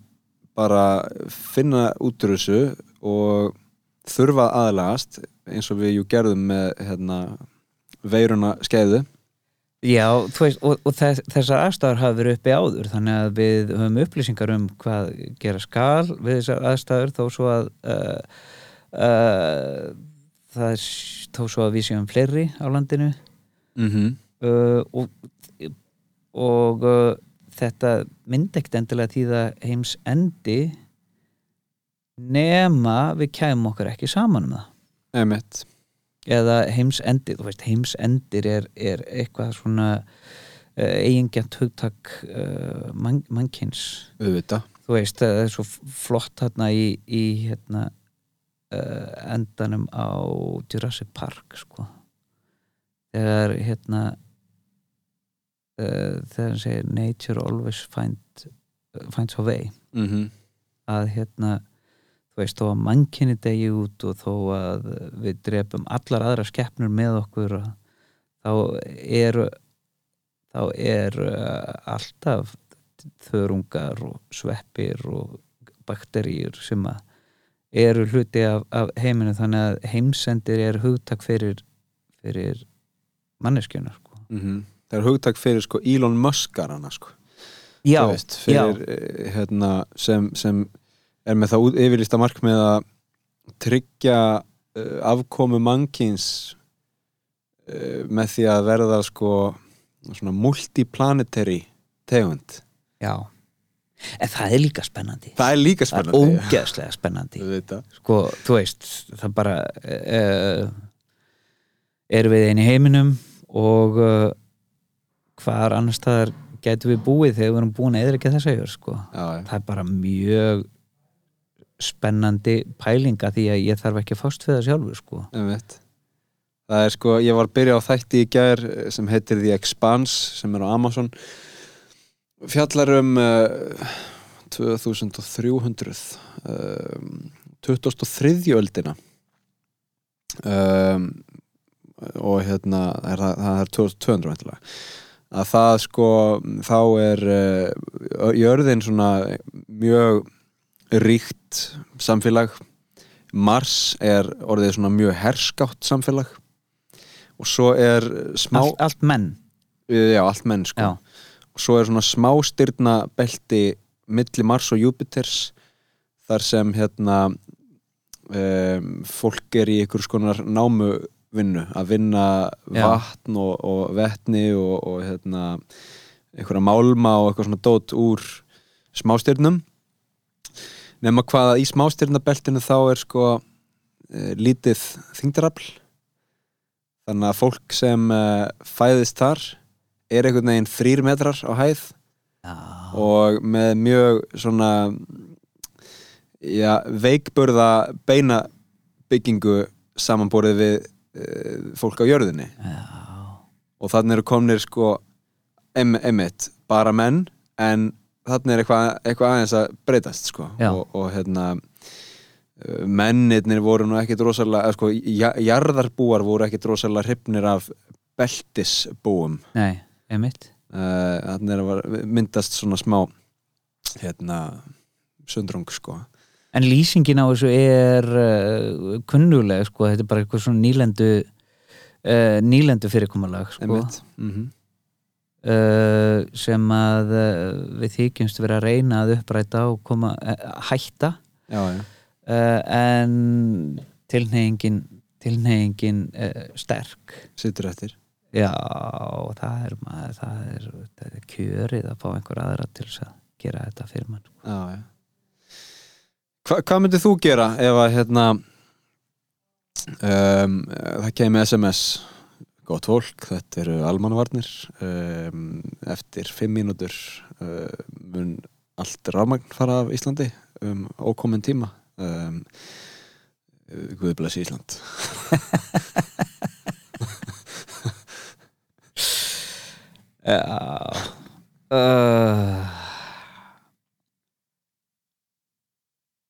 bara finna út úr þessu og þurfa að aðlagast eins og við jú gerðum með hérna, veiruna skeiðu já veist, og, og þess, þessar aðstæður hafa verið uppi áður þannig að við höfum upplýsingar um hvað gera skal við þessar aðstæður þó svo að uh, uh, það er þó svo að við séum fleiri á landinu mm -hmm. uh, og, og uh, þetta myndi ekkert endilega tíða heims endi nema við kæmum okkur ekki saman um það. Emitt eða heims endir, þú veist heims endir er, er eitthvað svona uh, eigingjant hugtak uh, mann, mannkins auðvitað. Þú veist, það er svo flott hérna í, í hérna uh, endanum á Jurassic Park sko. Þegar hérna uh, þegar hann segir nature always find, finds a way mm -hmm. að hérna þú veist, þó að mannkinni degi út og þó að við drepum allar aðra skeppnur með okkur þá er þá er uh, alltaf þörungar og sveppir og bakteríur sem að eru hluti af, af heiminu þannig að heimsendir er hugtak fyrir, fyrir manneskjuna sko. Mm Það er hugtak fyrir sko Elon Muskarana sko. Já, veist, fyrir, eh, hérna, sem, sem er með það yfirlýsta markmið að tryggja uh, afkomu mannkins uh, með því að verða sko svona multiplanetary tegund. Já. En það er líka spennandi. Það er líka það er spennandi ógeðslega spennandi. Veit það. sko, þú veist það bara uh, erum við einn í heiminum og uh, hvar annars staðar getum við búið þegar við erum búin að eða ekki þess að jör sko. það er bara mjög spennandi pælinga því að ég þarf ekki að fást við það sjálfur sko. Það er sko, ég var að byrja á þætti í gær eh, sem heitir The Expanse sem er á Amazon fjallar um uh, 2300 um, 2003. öldina um, og hérna það er, það er 2200 væntanlega. Að það sko þá er uh, jörðin svona mjög ríkt samfélag. Mars er orðið svona mjög herskátt samfélag. Og svo er smá allt, allt menn. Já, allt menn sko. Já, og svo er svona smástyrna belti milli Mars og Júpiters þar sem hérna um, fólk er í ykkur skonar námuvinnu að vinna Já. vatn og, og vetni og, og hérna einhverja málma og eitthvað svona dót úr smástyrnum nema hvað að í smástyrnabeltinu þá er sko e, lítið þingdarafl þannig að fólk sem e, fæðist þar er einhvern veginn þrýr metrar á hæð já, og með mjög svona já, veikburða beina byggingu samanborið við e, fólk á jörðinni. Já, og þannig eru komnir sko em, emitt, bara menn en þannig er eitthvað, eitthvað aðeins að breytast sko. Og, og hérna uh, mennirnir voru nú ekkit rosalega eða, sko, ja- jarðarbúar voru ekkit rosalega hrifnir af beltisbúum. Nei, einmitt. Uh, þannig er að var- myndast svona smá hérna sundrung sko en lýsingin á þessu er uh, kunnuleg sko, þetta er bara eitthvað svona nýlendu uh, nýlendu fyrirkomulag sko, mm uh, sem að uh, við þykjumst vera að reyna að uppræta og koma uh, hætta. Já, já, en tilneyingin tilneyingin sterk. Sittur eftir. Já, það er, maður, það er, það er kjörið að fá einhver aðra til að gera þetta fyrir mann já, já. Hva, hvað myndir þú gera ef að hérna um, það kemur SMS gott fólk, þetta eru almanvarnir um, eftir fimm mínútur uh, mun allt rafmagn fara af Íslandi um ókomin tíma. Um, Guð blessi Ísland. Já. Uh,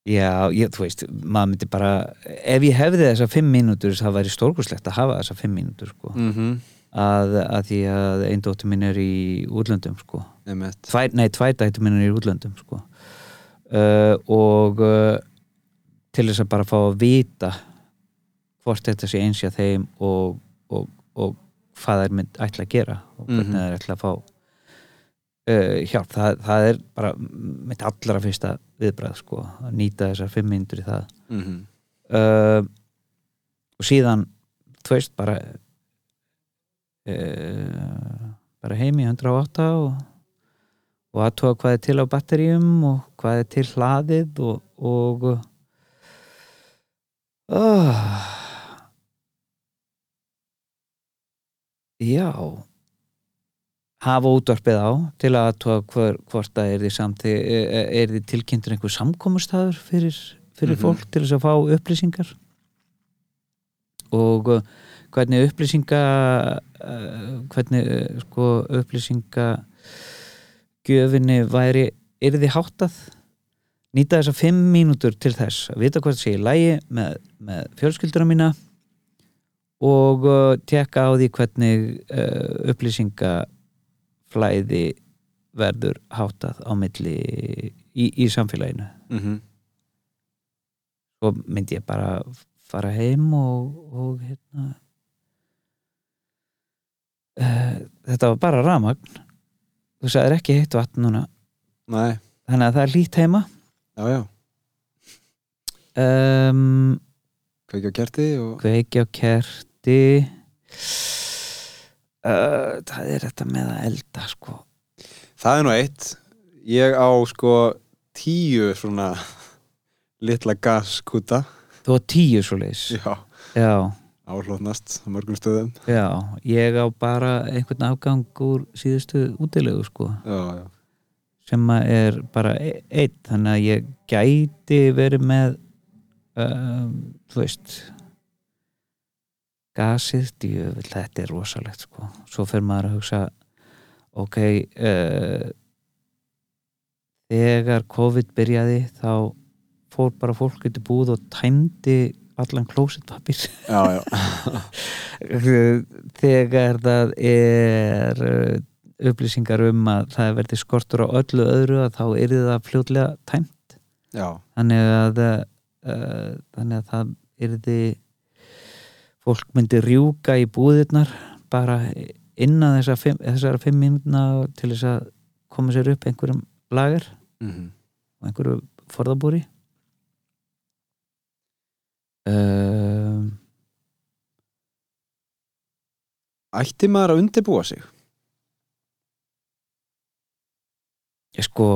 Já, ég, þú veist maður myndi bara, ef ég hefði þessar fimm mínútur, það væri stórkurslegt að hafa þessar fimm mínútur sko, mm -hmm. að, að því að einn dóttir minn er í útlöndum sko. Tvær, nei, tvær dættir minn er í útlöndum sko uh, og uh, til þess að bara fá að vita hvort þetta sé eins hjá þeim og, og, og hvað þær mynd ætla að gera og hvernig Mhm. þær ætla að fá uh, hjálp, það, það er bara mitt allra fyrsta viðbræð sko, að nýta þessar fimm myndur í það. Mm -hmm. uh, og síðan þú veist bara uh, bara heim í 108 og, og aðtóa hvað er til á batteríum og hvað er til hlaðið og, og uh, já hafa útvarpið á til að aðtóa hvort það er því samt er því tilkynntur einhver samkomustæður fyrir, fyrir Mhm. fólk til þess að fá upplýsingar og uh, hvernig upplýsinga uh, hvernig uh, sko upplýsinga gjöfinni væri yrði háttað nýta þessar fimm mínútur til þess að vita hvað það sé í lægi með, með fjölskyldura mína og tekka á því hvernig uh, upplýsingaflæði verður háttað á milli í, í samfélaginu. Mm -hmm. svo myndi ég bara fara heim og, og hérna uh, þetta var bara ramagn þú sagðir ekki heitt vatn núna. Nei, þannig að það er lít heima. Já, já. Um, Kveikja á kerti og kveiki á kerti uh, það er þetta með að elda sko. Það er nú eitt. Ég á sko tíu svona litla gaskúta þú var tíu svo leis Já, já, áhlóðnast á mörgum stöðum. Já, ég á bara einhvern afgang úr síðustu útilegu sko. Já, já, sem að er bara e- einn. Þannig að ég gæti verið með um, þú veist gasið djöfull, þetta er rosalegt sko svo fyrir maður að hugsa ok uh, þegar COVID byrjaði þá fór bara fólk í búð og tæmdi allan já. þegar það er uh, upplýsingar um að það verði skortur á öllu öðru að þá er það fljótlega tæmt já. þannig að uh, þannig að það yrði fólk myndi rjúka í búðirnar bara innan þessar fimm, þessara fimm mínútna til þess að koma sér upp einhverjum lager Mm og einhverju forðabúri. Um, Ætti maður að undirbúa sig? ég sko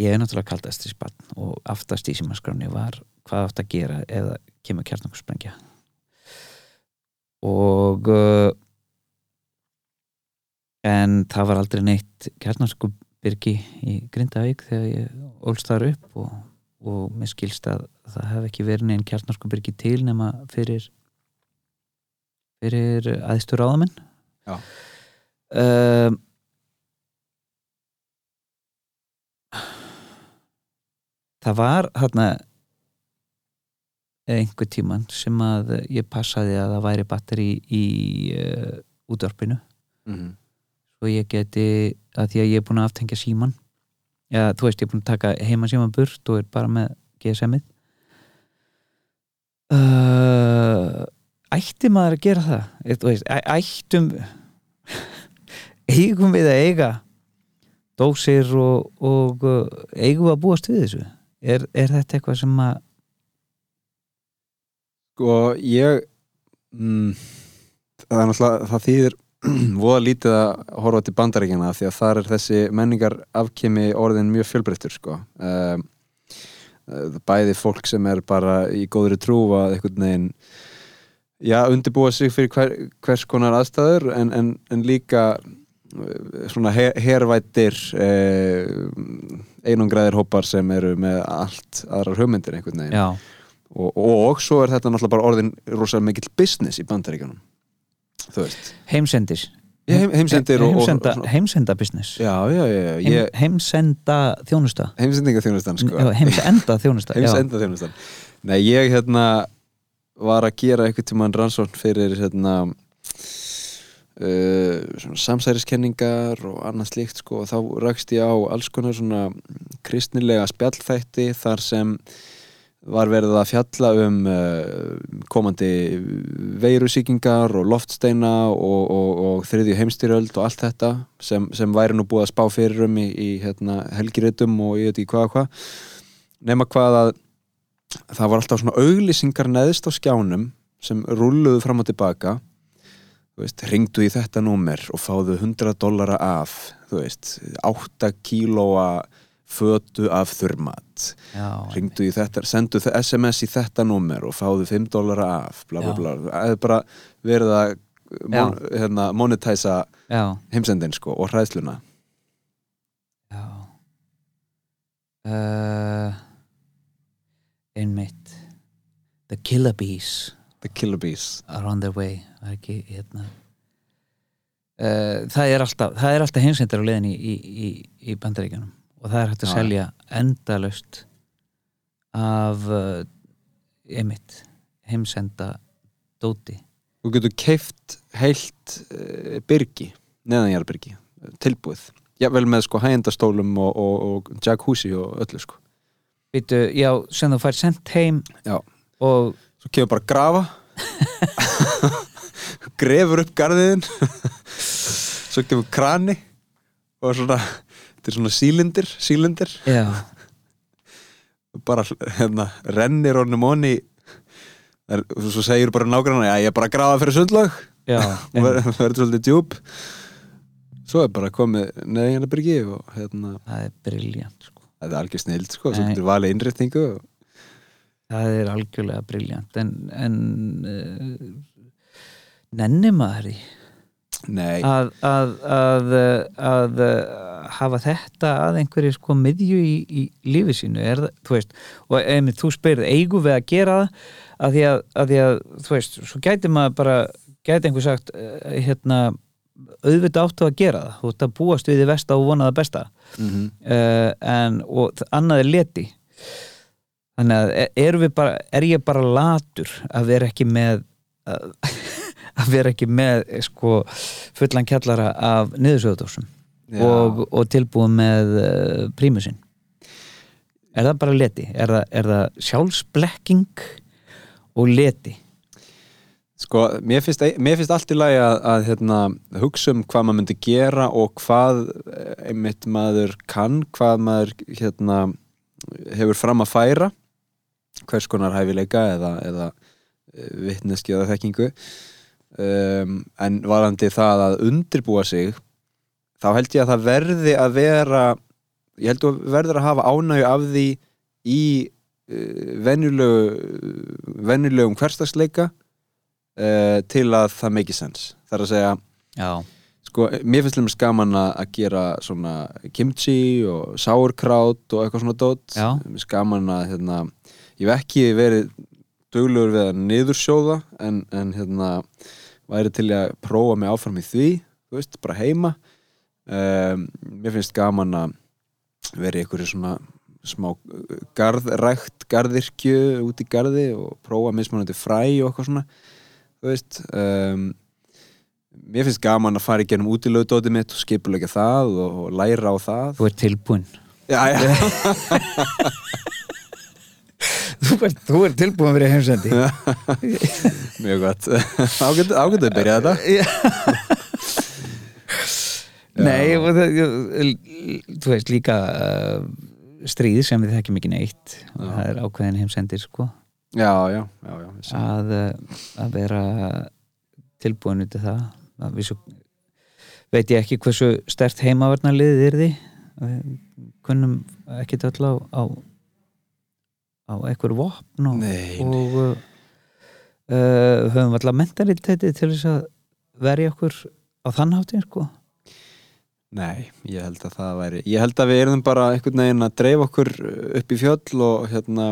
ég er náttúrulega kaldast í spann og aftast í símaskráni var hvað átt að gera það kemur kjarnangursprengja og uh, en það var aldrei neitt kjarnangurbyrgi í Grindavík þegar ég ólst þar upp og, og mér skilst að það hef ekki verið neinn kjarnangurbyrgi til nema fyrir fyrir aðstur áðamenn um, það var þarna einhver tíman sem að ég passaði að það væri batteri í uh, útvarpinu Mm og ég geti að því að ég er búin að aftengja síman Já, þú veist, ég er búin að taka heimasíma burt og er bara með GSM-ið uh, Ætti maður að gera það? Veist, æ- ættum eigum við að eiga dósir og, og uh, eigum við að búast við þessu? Er, er þetta eitthvað sem að og ég mm, það er náttúrulega það þýðir voða lítið að horfa til bandaríkjana því að þar er þessi menningar afkemi orðin mjög fjölbreyttur sko. um, bæði fólk sem er bara í góðri trú að einhvern veginn já, undirbúa sig fyrir hver, hvers konar aðstæður en, en, en líka eh, svona her, hervættir eh, einungræðir hópar sem eru með allt aðrar hugmyndir einhvern veginn. Já, og, og svo er þetta náttúrulega bara orðin rosalega mikill business í veist. Heimsendir. Heim, heimsendir og, heimsenda, og, og heimsenda business. Já, já, já, já Heim, ég, heimsenda þjónusta. Heimsendinga þjónustan sko. Heimsenda þjónusta heimsenda þjónustan nei, ég hérna var að gera einhvern tímann rannsókn fyrir hérna uh, samsæriskenningar og annað slíkt sko og þá rakst ég á alls konar svona kristnilega spjallþætti þar sem var verið að fjalla um uh, komandi veirusíkingar og loftsteina og, og, og þriðju heimstyröld og allt þetta sem, sem væri nú búið að spá fyrir um í, í hérna, helgiritum og ég veit ekki hvað og hvað. Nema hvað að það var alltaf svona auglýsingar neðst á skjánum sem rulluðu fram og tilbaka veist, ringdu í þetta númer og fáðu 100 dollara af þú veist, 8 kílóa fötu af þurrmat. Ringdu í þetta, sendu SMS í þetta númer og fáðu 5 dólara af bla bla bla, það er bara verið að mon, hérna, monetæsa heimsendin sko og hræðsluna. Já. Uh, einmitt. The Killer Bees The Killer Bees. Are on their way. Það er ekki hérna. Uh, það er alltaf alltaf heimsendir á leiðin í, í, í, í bandaríkjanum og það er hægt að Já. selja endalaust af uh, einmitt heimsenda dóti Þú getur keift heilt uh, byrgi, neðanjarðbyrgi tilbúið, jável með sko hægendastólum og, og, og jacuzzi og öllu sko. Býtu, já, sem þú fær sendt heim Já. og Svo kemur bara að grafa. Grefur upp garðiðin svo kemur krani og svona þetta er svona sílindir, sílindir. Bara hérna, rennir honum onni er, svo segir bara nágrann að ég er bara að grafa fyrir sundlag og ver- verður svolítið djúb svo er bara komið neðið hérna byrgi og hérna, það er briljant sko. þetta er algjör snild sko, svo getur valið innréttingu og, það er algjörlega briljant en, en uh, nenni maður í að, að, að, að, hafa þetta að einhverju sko miðju í, í lífi sínu? Er þú veist, og einmitt þú spyrð eigum við að gera það? Að því að, því að, þú veist, svo gæti maður bara, gæti einhver sagt eh, hérna, auðvitað áttu að gera það. Þú ert að búast við því versta og vona það besta. Mm uh, en, og annað er leti þannig að e- við bara, er ég bara latur að vera ekki með að, að vera ekki með sko fullan kjallara af niðursöðudósum Já. og, og tilbúið með uh, prímusinn er það bara leti? Er það, er það sjálfsblekking og leti? Sko, mér finnst, mér finnst allt í lagi að, að hérna, hugsa um hvað maður myndi gera og hvað eh, einmitt maður kann, hvað maður hérna, hefur fram að færa hvers konar hæfileika eða, eða vittneski eða þekkingu. Um, en varandi það að undirbúa sig þá held ég að það verði að vera ég held að verður að hafa ánægju af því í uh, venjulegu venjulegum hverstagsleika uh, til að það make sense. Það er að segja, Já, sko, mér finnst lemur skaman að gera svona kimchi og sauerkraut og eitthvað svona dót. Gaman að hérna, ég hef ekki verið duglegur við að niðursjóða en, en hérna væri til að prófa mig áfram í því þú veist, bara heima. Um, mér finnst gaman að vera í einhverju svona smá uh, garðrækt garðirkju út í garði og prófa mismunandi fræ og eitthvað svona þú veist. Um, mér finnst gaman að fara í gennum útilöðdótið mitt og skipulegja það og, læra á það. Þú ert tilbúin já, já, þú, ert, þú er tilbúin að vera heimsendi. Mjög gott. Ágættu að byrja þetta. Nei, og það, þú veist líka uh, stríð sem við þekkjum ekki neitt. Og það er ákveðin heimsendir sko. Já, já, já, já að, uh, að vera tilbúin út í það svo veit ég ekki hversu stert heimavarnarliðið er því kunnum ekki öll á á, á einhver vopn og, og uh, uh, höfum alltaf mentaliteti til þess að verja okkur á þann hátíð sko. Nei, ég held að það væri ég held að við erum bara einhvern veginn að dreif okkur upp í fjöll og hérna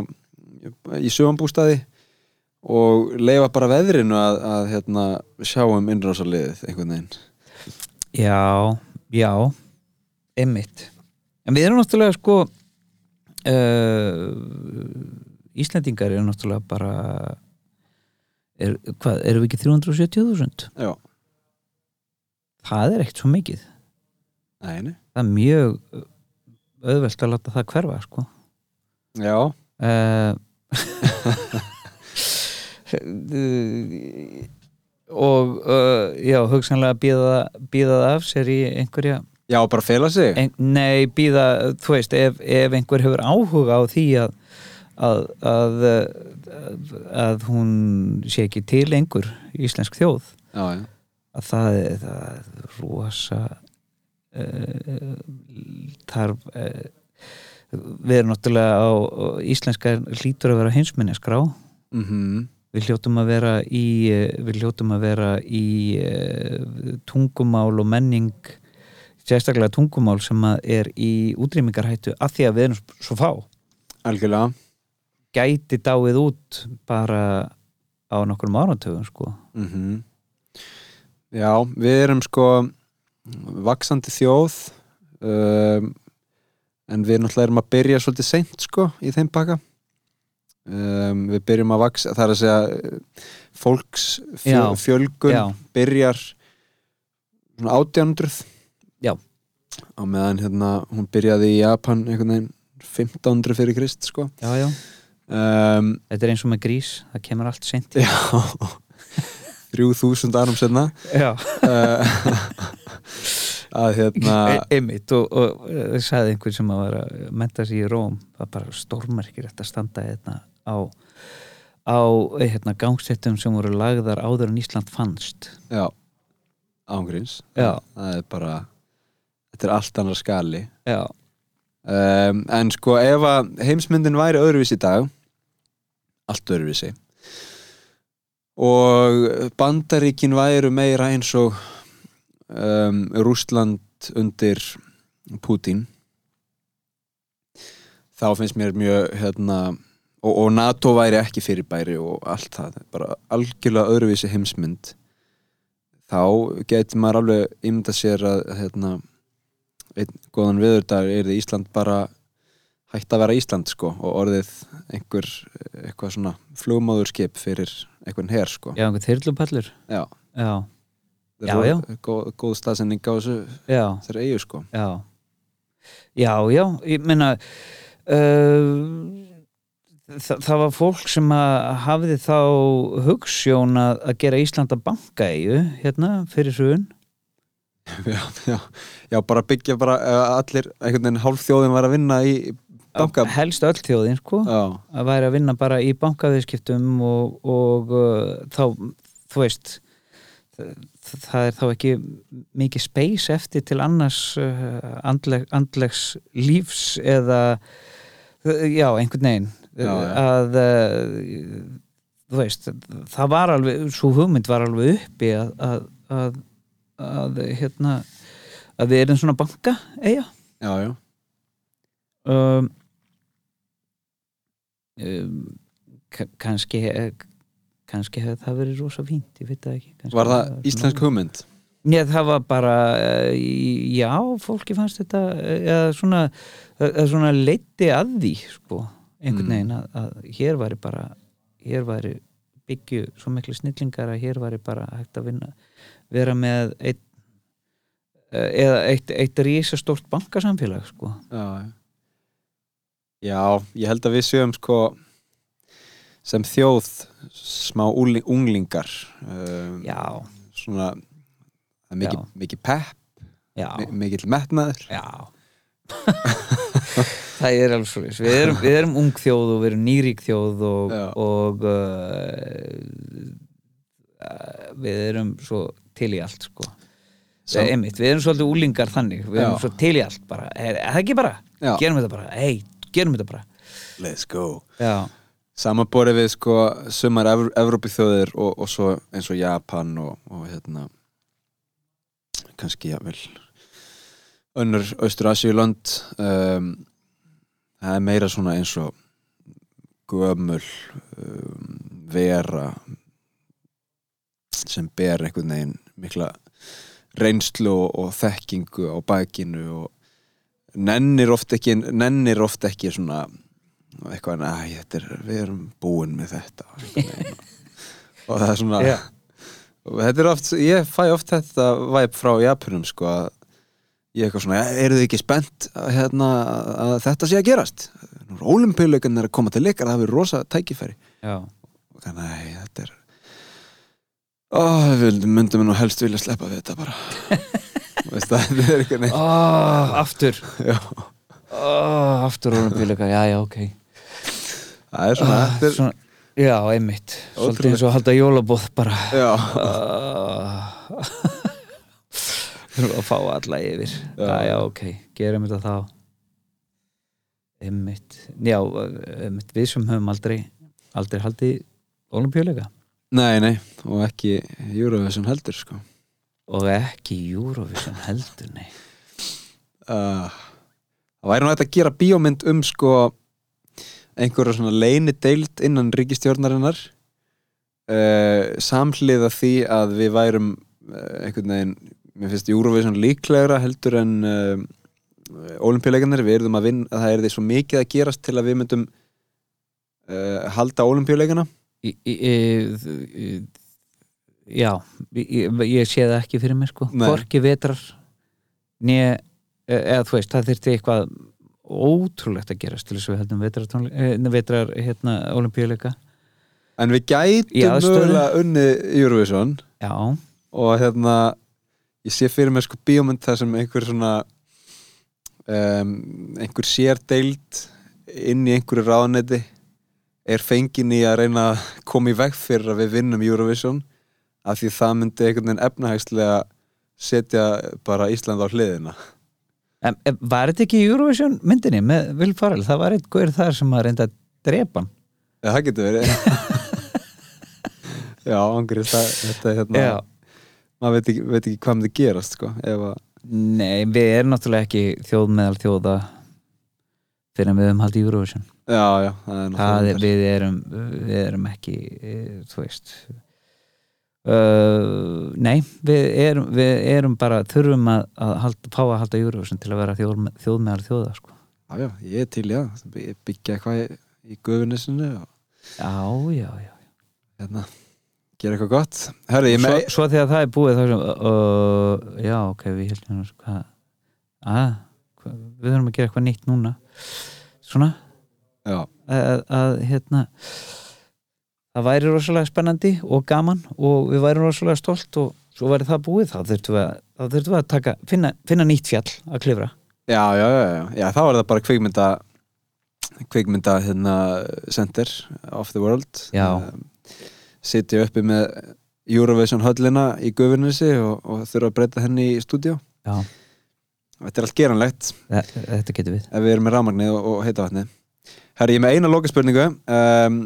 í sögambústaði og leifa bara veðrinu að, að hérna, sjá um innrásarliðið einhvern veginn. Já, já Emmitt En við erum náttúrulega sko uh, Íslendingar eru náttúrulega bara er, hvað, erum við ekki 370.000? Já, Það er ekkert svo mikið. Nei, Það er mjög auðvelt að láta það hverfa sko. Já, uh, og uh, já, hugsanlega býða það af sér í einhverja já bara fela sig? Ein, nei, býða, þú veist ef, ef einhver hefur áhuga á því að að, að að hún sé ekki til einhver íslensk þjóð Já, já, að það er, það er rosa uh, þarf uh, við erum náttúrulega á, íslenska hlýtur að vera heimsminneskrá mhm. Við hljótum að vera í eh, við hljótum að vera í uh, tungumál og menning sérstaklega tungumál sem er í útrýmingarhættu að því að við erum svo fá. Algjörlega. Gæti dáið út bara á nokkrum áratöfum sko. Mm Já, við erum sko vaksandi þjóð um, en við náttúrulega erum að byrja svolítið seint sko í þeim baka um, við byrjum að vaksa það er að segja fólks fjö, Já, fjölgun já. byrjar svona 1800 Já. Á meðan hérna hún byrjaði í Japan einhvern veginn 1500 fyrir Krist sko já, já. um, þetta er eins og með grís, það kemur allt seint í. Já 3000 árum senna já. uh, að hérna E- einmitt og, og uh, sagði einhver sem að vera að menta sig í Róm það er bara stórmerkir að standa hérna á, á hérna, gangsettum sem voru lagðar áður en Ísland fannst já, ángríns Já. það er bara þetta er allt annar skali. Já, um, en sko ef að heimsmyndin væri öðruvísi í dag allt öðruvísi og bandaríkin væru meira eins og um, Rússland undir Putin þá finnst mér mjög hérna og, og NATO væri ekki fyrirbæri og allt það, bara algjörlega öðruvísi heimsmynd þá getur maður alveg ímynda sér að hérna, einn góðan viðurdag er því Ísland bara hægt að vera Ísland sko og orðið einhver eitthvað svona flugmáðurskip fyrir einhvern her sko. Já, einhver þyrlupallur. Já, já, Já, já. góð, góð staðsending á þessu þeirra eigu sko. Já. Já, já, ég meina uh, það, það var fólk sem hafði þá hugssjón að, að gera Ísland að banka eigu hérna fyrir suðun já, já, já, bara byggja bara uh, allir, einhvern veginn hálf þjóðin var að vinna í banka helst öll þjóðin sko. Að væri að vinna bara í bankaviðskiptum og, og uh, þá, þú veist það, það er þá ekki mikið space eftir til annars uh, andleg, andlegs lífs eða já, einhvern veginn. Já, já. að uh, þú veist, það var alveg svo hugmynd var alveg uppi að, að, að, að hérna að við erum svona banka eiga já, já um, um, ka- kannski kannski hefði það verið rosa fínt ég veit það ekki kannski Var það íslensk hugmynd? Já, það var bara uh, já, fólki fannst þetta uh, eða svona, svona leiti að því, sko einhvern Mm. veginn að, að hér væri bara hér væri byggju svo miklu snillingar að hér væri bara hægt að vinna vera með eitt, eða eitt, eitt rísastórt bankasamfélag, sko. Já, já ég held að við séum sko sem þjóð smá unglingar um, já, svona er mikið, Já. mikið pepp, já, mi- mikill metnaður. Já. Það er alveg svo við erum, við erum ung þjóð og við erum nýrík þjóð og, og uh, við erum svo til í allt sko. Sam... Einmitt, við erum svolítið úlingar þannig. Við erum Já. svo til í allt bara. Er, er það ekki bara, Já. gerum þetta bara. Hei, gerum þetta bara. Let's go. Já, Samanborið við sko sumar Ev Evrópi þjóðir og, og svo eins og Japan og, og hérna kannski jafnvel önnur Austur-Asíuland um, það er meira svona eins og gömul um, vera sem ber einhvern veginn mikla reynslu og, og þekkingu á bakinu og nennir oft ekki nennir oft ekki svona eitthvað, þetta er, við erum búin með þetta veginn. og það er svona Já. og þetta er oft, ég fæ oft þetta væp frá Japunum sko að ég er eitthvað svona, "Ja, eru þið ekki spennt að, hérna, að þetta sé að gerast Ólimpíuleikan er að koma til ykkar það hefur rosa tækifæri já, og þannig að ó, við myndum nú helst vilja sleppa við þetta bara. Veist það, þetta er ekki neitt. Oh, aftur. Oh, aftur orðum bíleika, já, já, ok. Það er svona, Ah, þetta er, svona, já, einmitt. Svolítið eins og halda jólabóð bara. Já, Ah. þurfum að fá alla yfir. Já, Já. já, ok, gerum þetta þá. Einmitt. Já, einmitt, við sem höfum aldrei aldrei haldið olimpíuleika nei, nei og ekki Eurovision heldur sko. Og ekki Eurovision heldur, nei. Uh, það væri nú hægt að gera bíómynd um sko einhverja svona leini deild innan ríkistjórnarinnar uh, samhliða því að við værum uh, einhvern veginn, mér finnst Eurovision líklegra heldur en uh, olimpíuleikarnir, við erum að vinna það er því svo mikið að gerast til að við myndum halda olimpíuleikana í, í, í, já ég, sé það ekki fyrir mér sko. Nei. hvorki vetrar né, eða þú veist, það þyrfti eitthvað ótrúlegt að gerast til þess að við heldum vetrar, eh, vetrar hérna, olimpíuleika en við gætum mögulega unnið Eurovision. Já, og hérna ég sé fyrir mér sko bíómynd þar sem einhver svona um, einhver sér deild inn í einhverju ráðneti er fengin í að reyna að koma í veg fyrir að við vinnum Eurovision af því það myndi einhvern veginn efnahagslega setja bara Ísland á hliðina. En, var þetta ekki Eurovision myndinni með Will Farrell, það var eitt góður þar sem að reynda að drepa hann. Já, það getur verið. Já, angrið það, þetta er hérna já, maður veit ekki, veit ekki hvað myndi gerast sko, nei, við erum náttúrulega ekki þjóð meðal þjóða fyrir að við höfum haldið Eurovision. Já, já, það er við erum við erum ekki eh, þú veist uh, nei við erum, við erum bara þurfum að, að halda, fá að halda Eurovision til að vera þjóð, þjóð meðal þjóða sko. Já, já, ég er til, já, By- byggja eitthvað í, í guðunisinu já, já, já hérna, gera eitthvað gott. Herri, svo, með svo þegar það er búið þá sem uh, já, ok, við heldum hvað að, hva, við þurfum að gera eitthvað nýtt núna svona. Að, að hérna það væri rosalega spennandi og gaman og við væri rosalega stolt og svo væri það búið. Þá þurftum við að, þá þurftum við að taka, finna, finna nýtt fjall að klifra. Já, já, já, já, já þá er það bara kvikmynda kvikmynda hérna center of the world. Um, sitja uppi með Eurovision höllina í guðunissi og, og þurfa að breyta henni í stúdíu já, Þetta er allt geranlegt. Þe- þetta getur við. Ef við erum með rafmagnið og, og heita vatni Herri, ég er með eina lokaspurningu. Um,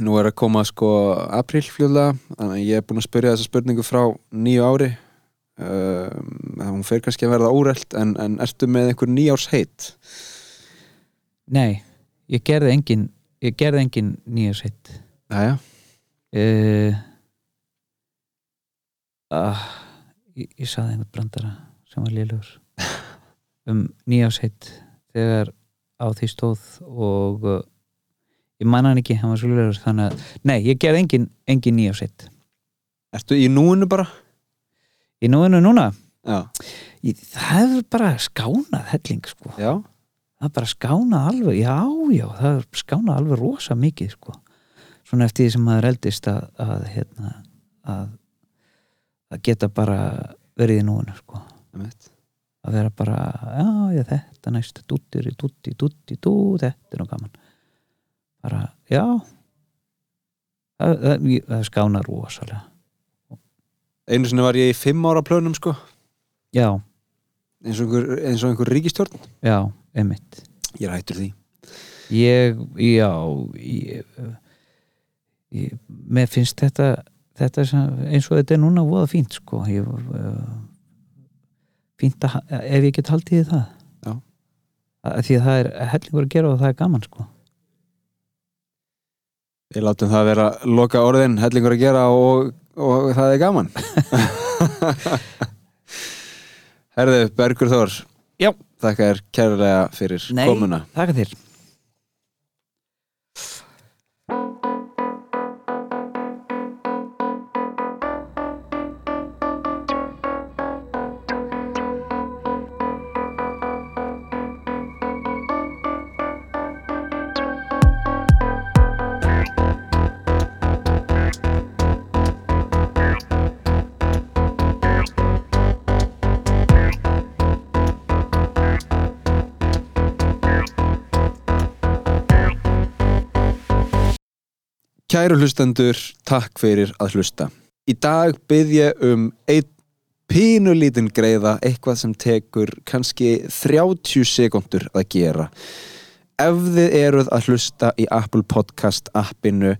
Nú er að koma sko apríl fljóðlega þannig að ég er búin að spyrja þessa spurningu frá nýju ári. Um, hún fer kannski að verða órelt en, en ertu með einhver nýjárs heit? nei, ég gerði engin ég gerði engin nýja sett Jæja, uh, uh, ég, ég saði einhvern brandara sem var lélugur um nýja sett þegar á því stóð og uh, ég manna hann ekki, hann var svo lélugur þannig að, nei, ég gerði engin, engin nýja sett ertu í núinu bara? í núinu núna? Já, ég, það er bara skánað helling sko. Já, það bara skána alveg já, já, það skána alveg rosa mikið sko. Svona eftir því sem maður eldist að, að hérna að, að geta bara verið í núinu sko. Að vera bara, já, já, þetta næst dúttir, dútti, dútti, dú þetta er nú gaman. Bara, já. Það, það, það skána rosalega. Einu sinni var ég í fimm ára plönum sko. Já, eins og einhver, eins og einhver ríkistjórn já, einmitt. Ég er hættur því. Ég, já ég, ég, mér finnst þetta, þetta eins og þetta er núna voða fínt sko. Ég, uh, fínt að, ef ég get haldið í það Já. að því að það er hellingur að gera og það er gaman sko Við látum það vera loka orðin, hellingur að gera og, og það er gaman. Herðu, Bergur Þór. Já. Þakka þér kærlega fyrir komuna. þakka þér Kæru hlustendur, takk fyrir að hlusta. Í dag byrð ég um einn pínulítinn greiða, eitthvað sem tekur kannski 30 sekundur að gera. Ef þið eruð að hlusta í Apple Podcast appinu,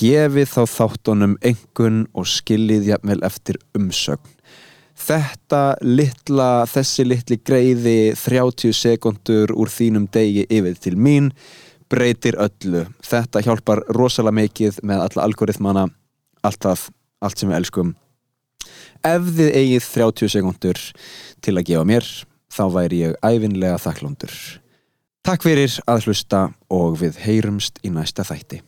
gefið þá þáttunum engun og skiljið jafnvel eftir umsögn. Þetta litla, þessi litli greiði 30 sekundur úr þínum degi yfir til mín breytir öllu. Þetta hjálpar rosalega mikið með alla algoritmana, allt það, allt sem við elskum. Ef þið eigið 30 sekundur til að gefa mér, þá væri ég æfinlega þakklándur. Takk fyrir að hlusta og við heyrumst í næsta þætti.